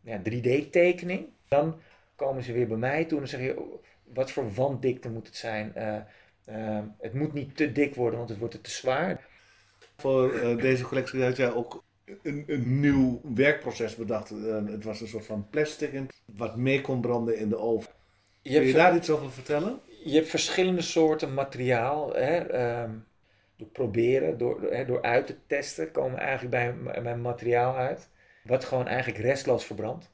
ja, 3D-tekening. Dan komen ze weer bij mij toe en dan zeg je, oh, wat voor wanddikte moet het zijn? Eh, eh, het moet niet te dik worden, want het wordt er te zwaar. Voor eh, deze collectie had jij ook een, een nieuw werkproces bedacht. Het was een soort van plastic wat meer kon branden in de oven. Je Kun je daar iets over vertellen? je hebt verschillende soorten materiaal. Hè, ehm, door proberen, door, hè, door uit te testen, komen we eigenlijk bij, m- bij materiaal uit. Wat gewoon eigenlijk restloos verbrandt.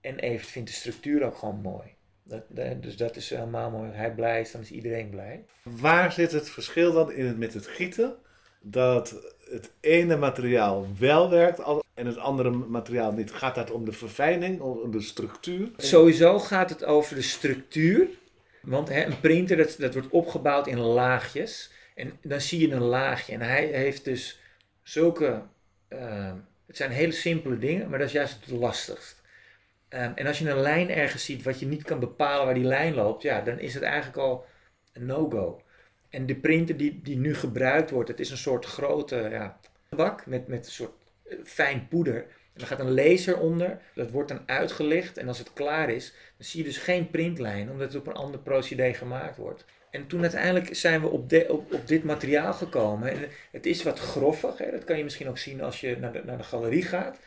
En Evert vindt de structuur ook gewoon mooi. Dat, eh, dus dat is helemaal mooi. Hij blij is, dan is iedereen blij. Waar zit het verschil dan in het, met het gieten? Dat het ene materiaal wel werkt en het andere materiaal niet. Gaat dat om de verfijning of om de structuur? Sowieso gaat het over de structuur. Want hè, een printer dat, dat wordt opgebouwd in laagjes. En dan zie je een laagje. En hij heeft dus zulke. ehm, het zijn hele simpele dingen, maar dat is juist het lastigst. Ehm, en als je een lijn ergens ziet wat je niet kan bepalen waar die lijn loopt, ja, dan is het eigenlijk al een no-go. En de printer die, die nu gebruikt wordt, het is een soort grote ja, bak met, met een soort eh, fijn poeder. En er gaat een laser onder, dat wordt dan uitgelicht. En als het klaar is, dan zie je dus geen printlijn, omdat het op een ander procedé gemaakt wordt. En toen uiteindelijk zijn we op, op, dit materiaal gekomen. En het is wat groffig, hè? dat kan je misschien ook zien als je naar de, naar de galerie gaat.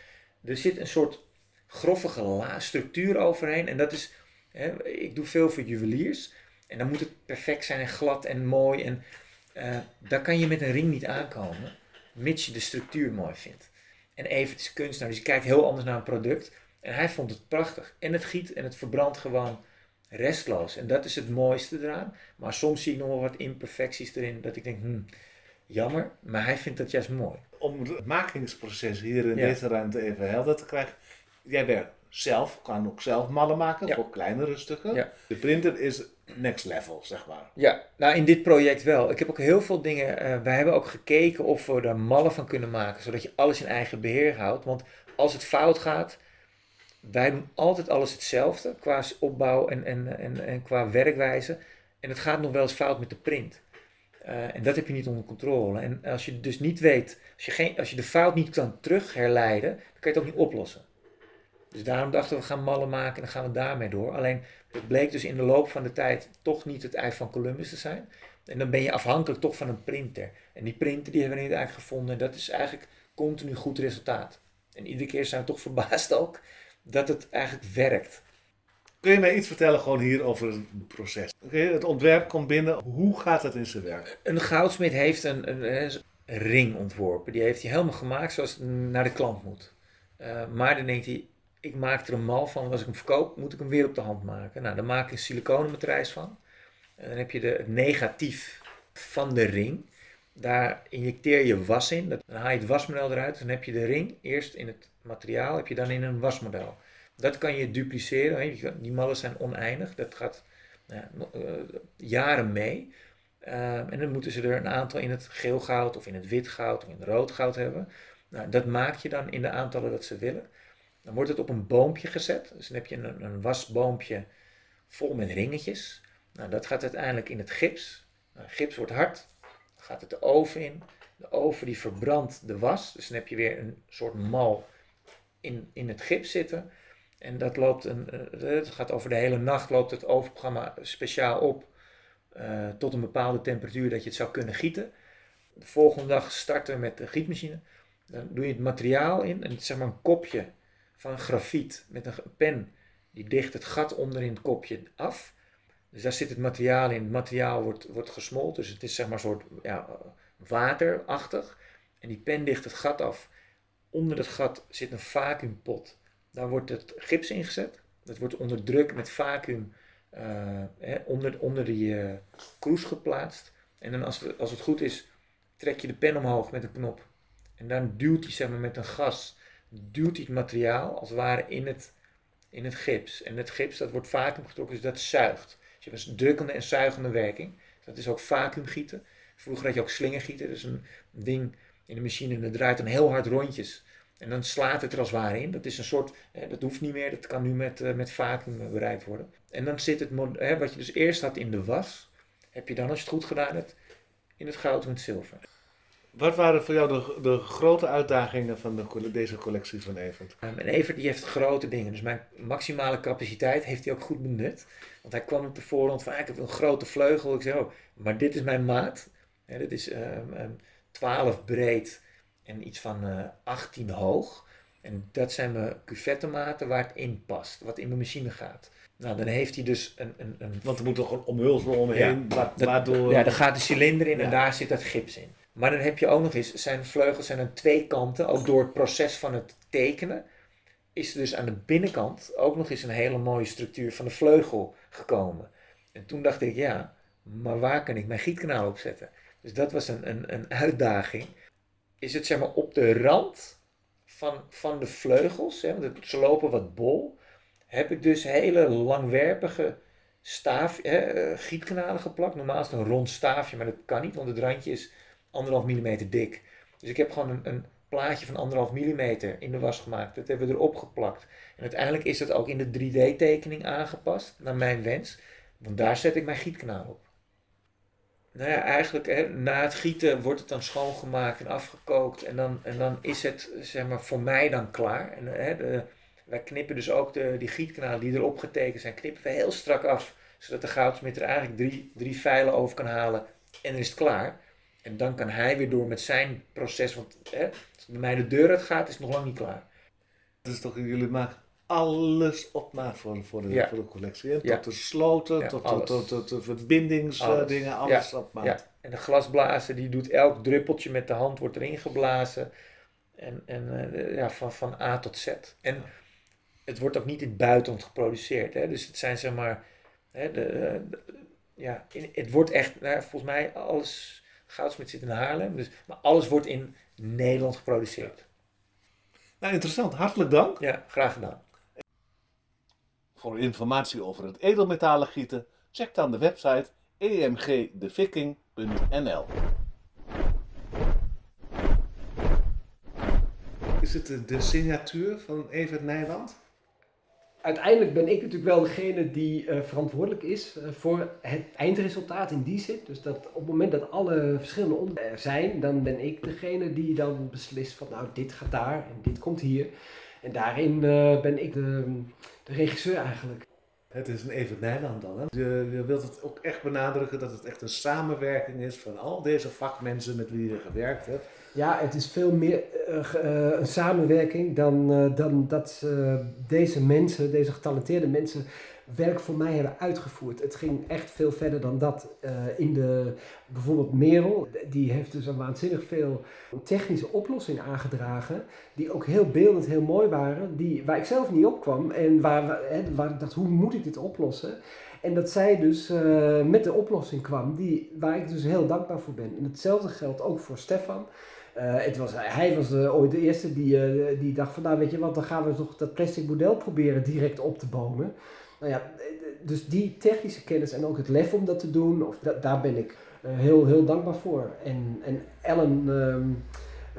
Er zit een soort groffige structuur overheen. En dat is, hè, ik doe veel voor juweliers. En dan moet het perfect zijn en glad en mooi. En eh, daar kan je met een ring niet aankomen, mits je de structuur mooi vindt. En Evert is kunstenaar, dus je kijkt heel anders naar een product. En hij vond het prachtig. En het giet en het verbrandt gewoon restloos. En dat is het mooiste eraan. Maar soms zie ik nog wel wat imperfecties erin, dat ik denk, hmm, jammer. Maar hij vindt dat juist mooi. Om het makingsproces hier in Ja. deze ruimte even helder te krijgen. Jij werkt zelf, kan ook zelf mallen maken Ja. voor kleinere stukken. Ja. De printer is next level, zeg maar. Ja, nou in dit project wel. Ik heb ook heel veel dingen. eh wij hebben ook gekeken of we er mallen van kunnen maken, zodat je alles in eigen beheer houdt. Want als het fout gaat, wij doen altijd alles hetzelfde qua opbouw en, en, en, en qua werkwijze. En het gaat nog wel eens fout met de print. Eh, en dat heb je niet onder controle. En als je dus niet weet, als je, geen, als je de fout niet kan terug herleiden, dan kan je het ook niet oplossen. Dus daarom dachten we, we gaan mallen maken en dan gaan we daarmee door. Alleen het bleek dus in de loop van de tijd toch niet het ei van Columbus te zijn. En dan ben je afhankelijk toch van een printer. En die printer die hebben we eigenlijk gevonden. En dat is eigenlijk continu goed resultaat. En iedere keer zijn we toch verbaasd (laughs) ook dat het eigenlijk werkt. Kun je mij iets vertellen gewoon hier over het proces? Oké, het ontwerp komt binnen. Hoe gaat het in zijn werk? Een goudsmid heeft een, een, een ring ontworpen. Die heeft hij helemaal gemaakt zoals het naar de klant moet. Eh, maar dan denkt hij, ik maak er een mal van. Als ik hem verkoop, moet ik hem weer op de hand maken. Nou, dan maak ik een siliconen matrijs van. En dan heb je de, het negatief van de ring. Daar injecteer je was in. Dan haal je het wasmodel eruit. Dan heb je de ring eerst in het materiaal, heb je dan in een wasmodel. Dat kan je dupliceren. Die mallen zijn oneindig. Dat gaat eh, jaren mee. Ehm, en dan moeten ze er een aantal in het geel goud of in het wit goud of in het rood goud hebben. Nou, dat maak je dan in de aantallen dat ze willen. Dan wordt het op een boompje gezet. Dus dan heb je een, een wasboompje vol met ringetjes. Nou, dat gaat uiteindelijk in het gips. Nou, gips wordt hard. Gaat het de oven in. De oven die verbrandt de was. Dus dan heb je weer een soort mal in, in het gips zitten. En dat loopt een, eh, het gaat over de hele nacht loopt het ovenprogramma speciaal op. eh, tot een bepaalde temperatuur dat je het zou kunnen gieten. De volgende dag starten met de gietmachine. Dan doe je het materiaal in. En het is zeg maar een kopje van grafiet met een pen. Die dicht het gat onder in het kopje af. Dus daar zit het materiaal in. Het materiaal wordt, wordt gesmolten. Dus het is zeg maar een soort ja, waterachtig. En die pen dicht het gat af. Onder het gat zit een vacuümpot. Daar wordt het gips ingezet. Dat wordt onder druk met vacuüm eh, onder, onder die eh, kroes geplaatst. En dan als, we, als het goed is, trek je de pen omhoog met een knop. En dan duwt hij zeg maar, met een gas, duwt hij het materiaal als het ware in het, in het gips. En het gips dat wordt vacuüm getrokken, dus dat zuigt. Je hebt een drukkende en zuigende werking. Dat is ook vacuümgieten. Vroeger had je ook slingergieten, dus een ding in de machine en dat draait dan heel hard rondjes. En dan slaat het er als ware in. Dat is een soort, hè, dat hoeft niet meer, dat kan nu met, eh, met vacuüm eh, bereikt worden. En dan zit het, hè, wat je dus eerst had in de was, heb je dan als je het goed gedaan hebt, in het goud in het zilver. Wat waren voor jou de, de grote uitdagingen van de, deze collectie van Evert? Um, en Evert die heeft grote dingen, dus mijn maximale capaciteit heeft hij ook goed benut. Want hij kwam op de voorhand van, ah, ik heb een grote vleugel. Ik zei, oh, maar dit is mijn maat. Hè, dit is ehm, ehm, 12 breed en iets van eh 18 hoog. En dat zijn mijn cuvettenmaten waar het in past, wat in mijn machine gaat. Nou, dan heeft hij dus een... een, een Want er moet toch een omhulsel omheen, wa- dat- waardoor... Ja, daar gaat de cilinder in en Ja. daar zit dat gips in. Maar dan heb je ook nog eens, zijn vleugels zijn aan twee kanten, ook door het proces van het tekenen, is er dus aan de binnenkant ook nog eens een hele mooie structuur van de vleugel gekomen. En toen dacht ik, ja, maar waar kan ik mijn gietkanaal op zetten? Dus dat was een, een, een uitdaging. Is het zeg maar op de rand van, van de vleugels, hè, want ze lopen wat bol, heb ik dus hele langwerpige staaf, hè, eh, gietkanalen geplakt. Normaal is het een rond staafje, maar dat kan niet, want het randje is anderhalf millimeter dik. Dus ik heb gewoon een, een plaatje van anderhalf millimeter in de was gemaakt. Dat hebben we erop geplakt. En uiteindelijk is dat ook in de 3D-tekening aangepast, naar mijn wens. Want daar zet ik mijn gietkanaal op. Nou ja, eigenlijk hè, na het gieten wordt het dan schoongemaakt en afgekookt. En dan, en dan is het zeg maar, voor mij dan klaar. En, hè, wij knippen dus ook de, die gietkanalen die erop getekend zijn, knippen we heel strak af. Zodat de goudsmid er eigenlijk drie, drie vijlen over kan halen en dan is het klaar. En dan kan hij weer door met zijn proces. Want hè, bij mij de deur uit gaat, is het nog lang niet klaar. Dat is toch, jullie maken alles op maat voor, voor, de, Ja. voor de collectie. Tot Ja. de sloten, Ja, tot, alles. tot, tot, tot de verbindingsdingen, alles Ja, op maat. Ja. En de glasblazer die doet elk druppeltje met de hand, wordt erin geblazen. En, en eh, ja, van, van A tot Z. En het wordt ook niet in het buitenland geproduceerd. Hè? Dus het zijn zeg maar. Hè, de, de- ja, in, het wordt echt, nou, volgens mij, alles. Goudsmit zit in Haarlem, dus, maar alles wordt in Nederland geproduceerd. Nou, interessant. Hartelijk dank. Ja, graag gedaan. Voor informatie over het edelmetalen gieten, check dan de website emgdeviking.nl. Is het de, de signatuur van Evert Nijland? Uiteindelijk ben ik natuurlijk wel degene die eh, verantwoordelijk is eh, voor het eindresultaat in die zin. Dus dat op het moment dat alle verschillende onderdelen er zijn, dan ben ik degene die dan beslist van nou dit gaat daar en dit komt hier. En daarin eh, ben ik de, de regisseur eigenlijk. Het is een Evert Nijland dan. Hè? Je, wilt het ook echt benadrukken dat het echt een samenwerking is van al deze vakmensen met wie je gewerkt hebt. Ja, het is veel meer eh, eh, een samenwerking dan, eh, dan dat deze mensen, deze getalenteerde mensen, werk voor mij hebben uitgevoerd. Het ging echt veel verder dan dat. Eh, in de, bijvoorbeeld Merel, die heeft dus een waanzinnig veel technische oplossingen aangedragen, die ook heel beeldend, heel mooi waren, die, waar ik zelf niet op kwam en waar, hè, waar hoe moet ik dit oplossen? En dat zij dus eh, met de oplossing kwam, die, waar ik dus heel dankbaar voor ben. En hetzelfde geldt ook voor Stefan. Eh, het was, hij was ooit de eerste die, die dacht van, nou weet je wat, dan gaan we toch dat plastic model proberen direct op te bomen. Nou ja, eh, dus die technische kennis en ook het lef om dat te doen, of da- daar ben ik eh, heel, heel dankbaar voor. En, en Ellen, ehm,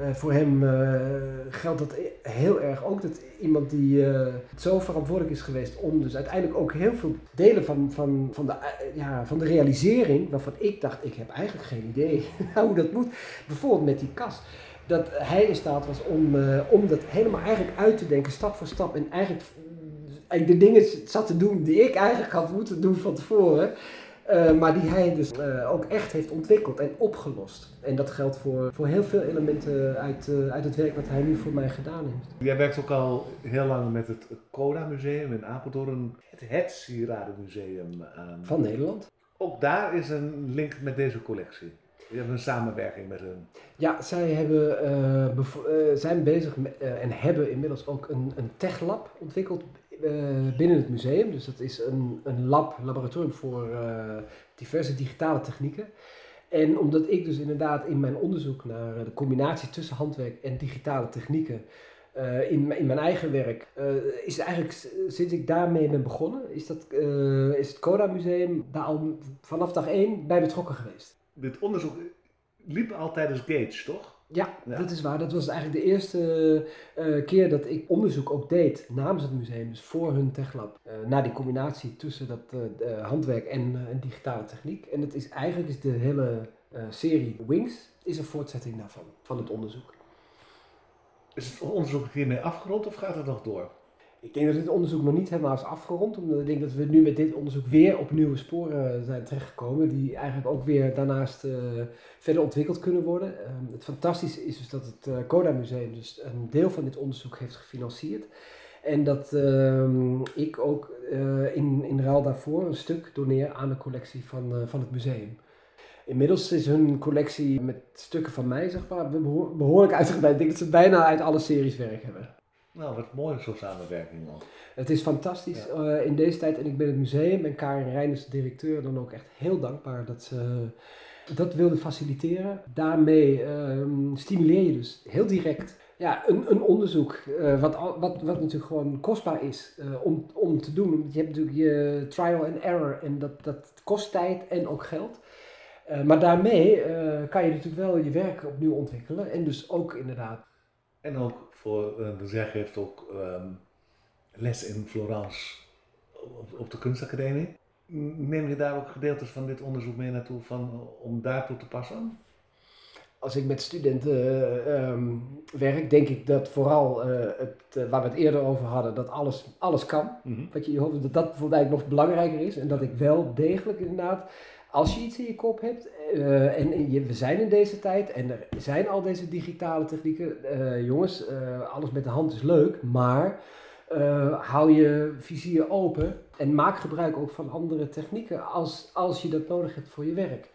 eh, voor hem eh, geldt dat heel erg ook. Dat iemand die eh, zo verantwoordelijk is geweest om dus uiteindelijk ook heel veel delen van, van, van, de, eh, ja, van de realisering, waarvan ik dacht, ik heb eigenlijk geen idee (laughs) hoe dat moet. Bijvoorbeeld met die kast. Dat hij in staat was om, eh, om dat helemaal eigenlijk uit te denken, stap voor stap. En eigenlijk, eigenlijk de dingen zat te doen die ik eigenlijk had moeten doen van tevoren. Eh, maar die hij dus eh, ook echt heeft ontwikkeld en opgelost. En dat geldt voor, voor heel veel elementen uit, eh, uit het werk wat hij nu voor mij gedaan heeft. Jij werkt ook al heel lang met het Coda Museum in Apeldoorn, het, het Sieradenmuseum aan. Van Nederland. Ook daar is een link met deze collectie. Je hebt een samenwerking met hun. Ja, zij hebben, zijn bezig met, en hebben inmiddels ook een, een techlab ontwikkeld binnen het museum. Dus dat is een, een lab, laboratorium voor eh, diverse digitale technieken. En omdat ik dus inderdaad in mijn onderzoek naar eh, de combinatie tussen handwerk en digitale technieken eh, in, in mijn eigen werk, eh, is eigenlijk sinds ik daarmee ben begonnen, is, dat, eh, is het Coda Museum daar al vanaf dag één bij betrokken geweest. Dit onderzoek liep al tijdens Gage, toch? Ja, Ja. dat is waar. Dat was eigenlijk de eerste eh, keer dat ik onderzoek ook deed namens het museum, dus voor hun techlab. eh naar die combinatie tussen dat eh, handwerk en, en digitale techniek. En het is eigenlijk is de hele serie Wings is een voortzetting daarvan, van het onderzoek. Is het onderzoek hiermee afgerond of gaat het nog door? Ik denk dat dit onderzoek nog niet helemaal is afgerond, omdat ik denk dat we nu met dit onderzoek weer op nieuwe sporen zijn terechtgekomen, die eigenlijk ook weer daarnaast eh, verder ontwikkeld kunnen worden. Ehm, het fantastische is dus dat het eh, Coda Museum dus een deel van dit onderzoek heeft gefinancierd. En dat ehm, ik ook eh, in, in ruil daarvoor een stuk doneer aan de collectie van, eh, van het museum. Inmiddels is hun collectie met stukken van mij, zeg maar, behoor- behoorlijk uitgebreid. Ik denk dat ze bijna uit alle series werk hebben. Nou, wat mooi zo'n samenwerking ook. Het is fantastisch eh, in deze tijd en ik ben het museum en Karin Reinders, de directeur, dan ook echt heel dankbaar dat ze dat wilde faciliteren. Daarmee ehm, stimuleer je dus heel direct ja, een, een onderzoek, eh, wat, wat, wat natuurlijk gewoon kostbaar is eh, om, om te doen. Want Je hebt natuurlijk je trial and error en dat, dat kost tijd en ook geld. Eh, maar daarmee eh, kan je natuurlijk wel je werk opnieuw ontwikkelen en dus ook inderdaad. En ook voor, uh, de zeg heeft ook ehm, les in Florence op, op de kunstacademie. Neem je daar ook gedeeltes van dit onderzoek mee naartoe van, om daartoe te passen? Als ik met studenten eh, ehm, werk, denk ik dat vooral eh, het, eh, waar we het eerder over hadden, dat alles, alles kan. Wat je in je hoofd, dat dat bijvoorbeeld eigenlijk nog belangrijker is. En dat ik wel degelijk inderdaad, als je iets in je kop hebt, eh, en, je, we zijn in deze tijd en er zijn al deze digitale technieken. eh, jongens, eh, alles met de hand is leuk, maar hou je vizier open en maak gebruik ook van andere technieken als, als je dat nodig hebt voor je werk.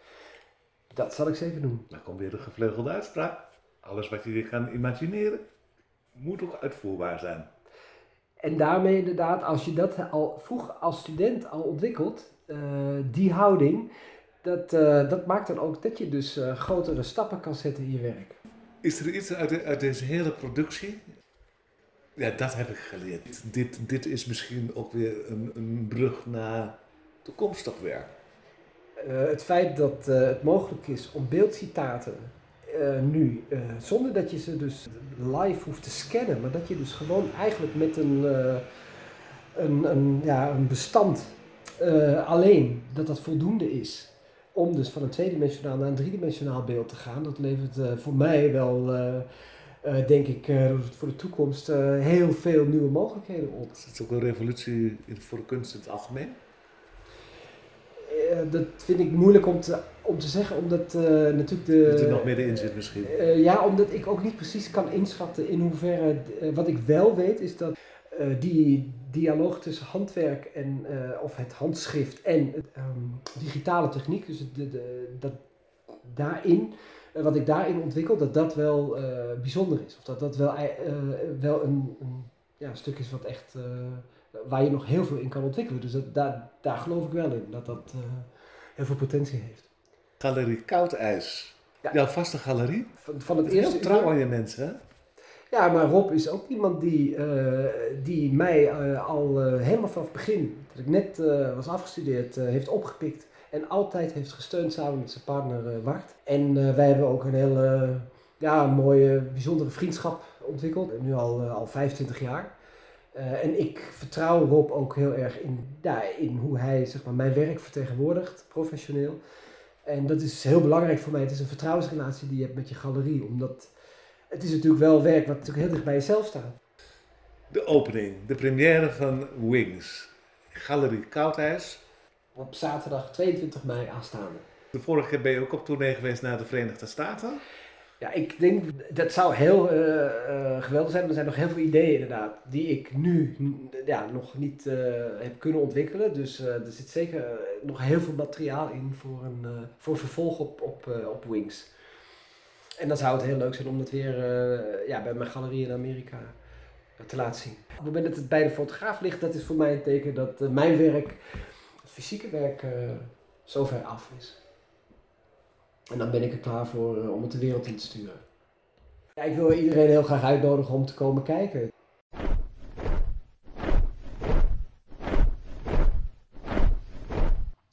Dat zal ik zeker doen. Dan komt weer de gevleugelde uitspraak. Alles wat je je kan imagineren, moet ook uitvoerbaar zijn. En daarmee inderdaad, als je dat al vroeg als student al ontwikkelt, die houding, dat, eh, dat maakt dan ook dat je dus eh, grotere stappen kan zetten in je werk. Is er iets uit, de- uit deze hele productie? Ja, dat heb ik geleerd. Dit, dit is misschien ook weer een, een brug naar toekomstig werk. Eh, het feit dat eh, het mogelijk is om beeldcitaten eh, nu, eh, zonder dat je ze dus live hoeft te scannen, maar dat je dus gewoon eigenlijk met een, eh, een, een, ja, een bestand eh, alleen, dat dat voldoende is om dus van een tweedimensionaal naar een driedimensionaal beeld te gaan. Dat levert eh, voor mij wel, eh, denk ik, voor de toekomst heel veel nieuwe mogelijkheden op. Is het ook een revolutie in- voor de kunst in het algemeen? Dat vind ik moeilijk om te, om te zeggen, omdat natuurlijk de... Dat er nog middenin zit misschien. Ja, omdat ik ook niet precies kan inschatten in hoeverre. wat ik wel weet is dat die dialoog tussen handwerk en, eh, of het handschrift en ehm, digitale techniek, dus de, de, dat daarin, eh, wat ik daarin ontwikkel, dat dat wel eh, bijzonder is. Of dat dat wel, wel een, een ja, stuk is wat echt, waar je nog heel veel in kan ontwikkelen. Dus dat, daar, daar geloof ik wel in, dat dat heel veel potentie heeft. Galerie Koudijs. Ja. Jouw vaste galerie. Van, van het eerste heel trouw aan je mensen, hè? Ja, maar Rob is ook iemand die, eh, die mij eh, al eh, helemaal vanaf het begin, dat ik net was afgestudeerd, heeft opgepikt. En altijd heeft gesteund samen met zijn partner Wart. En wij hebben ook een hele ja, mooie, bijzondere vriendschap ontwikkeld. Nu al, al 25 jaar. En ik vertrouw Rob ook heel erg in, ja, in hoe hij zeg maar, mijn werk vertegenwoordigt, professioneel. En dat is heel belangrijk voor mij. Het is een vertrouwensrelatie die je hebt met je galerie. Omdat het is natuurlijk wel werk wat natuurlijk heel dicht bij jezelf staat. De opening, de première van Wings. Galerie Koudijs. Op zaterdag 22 mei aanstaande. De vorige keer ben je ook op tournee geweest naar de Verenigde Staten. Ja, ik denk dat zou heel eh, eh, geweldig zijn. Er zijn nog heel veel ideeën inderdaad die ik nu ja, nog niet eh, heb kunnen ontwikkelen. Dus er zit zeker nog heel veel materiaal in voor een, voor vervolg op, op, op Wings. En dan zou het heel leuk zijn om dat weer eh, ja, bij mijn galerie in Amerika te laten zien. Op het moment dat het bij de fotograaf ligt, dat is voor mij een teken dat eh, mijn werk, het fysieke werk, eh zover af is. En dan ben ik er klaar voor om het de wereld in te sturen. Ja, ik wil iedereen heel graag uitnodigen om te komen kijken.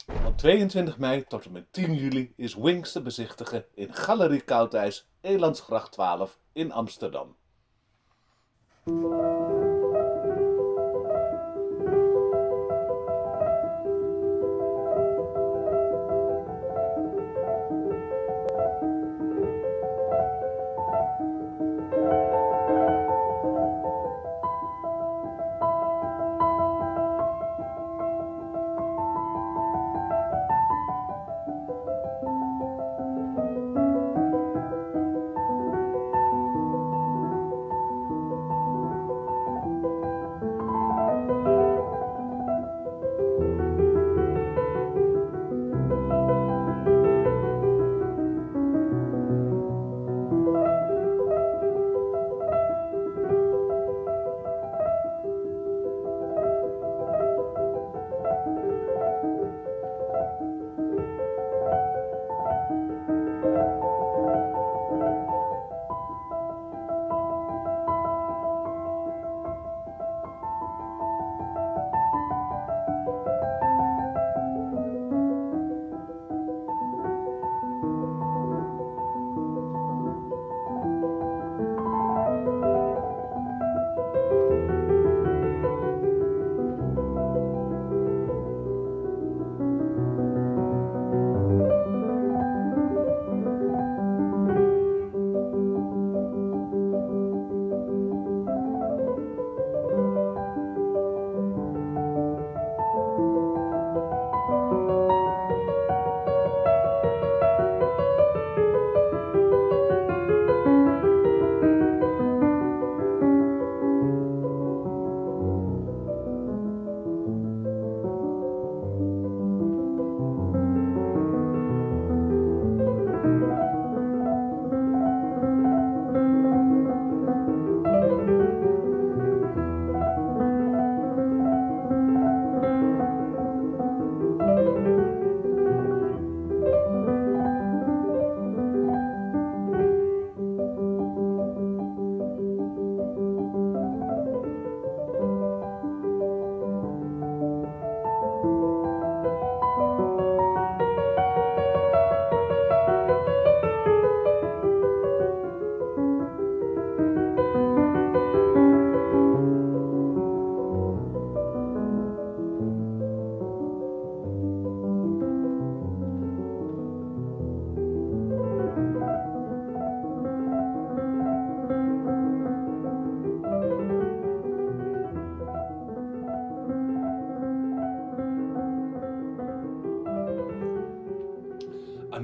Van 22 mei tot en met 10 juli is Wings te bezichtigen in Galerie Koudijs, Elandsgracht 12 in Amsterdam.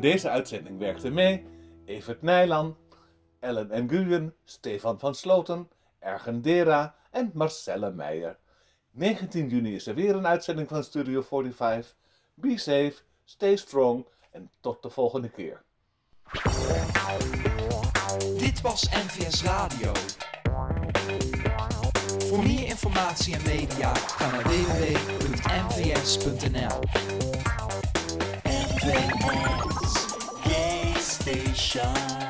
Deze uitzending werkten mee Evert Nijland, Ellen en Nguyen, Stefan van Sloten, Ergen Dera en Marcelle Meijer. 19 juni is er weer een uitzending van Studio 45. Be safe, stay strong en tot de volgende keer. Dit was NVS Radio. Voor meer informatie en media ga naar www.nvs.nl. station.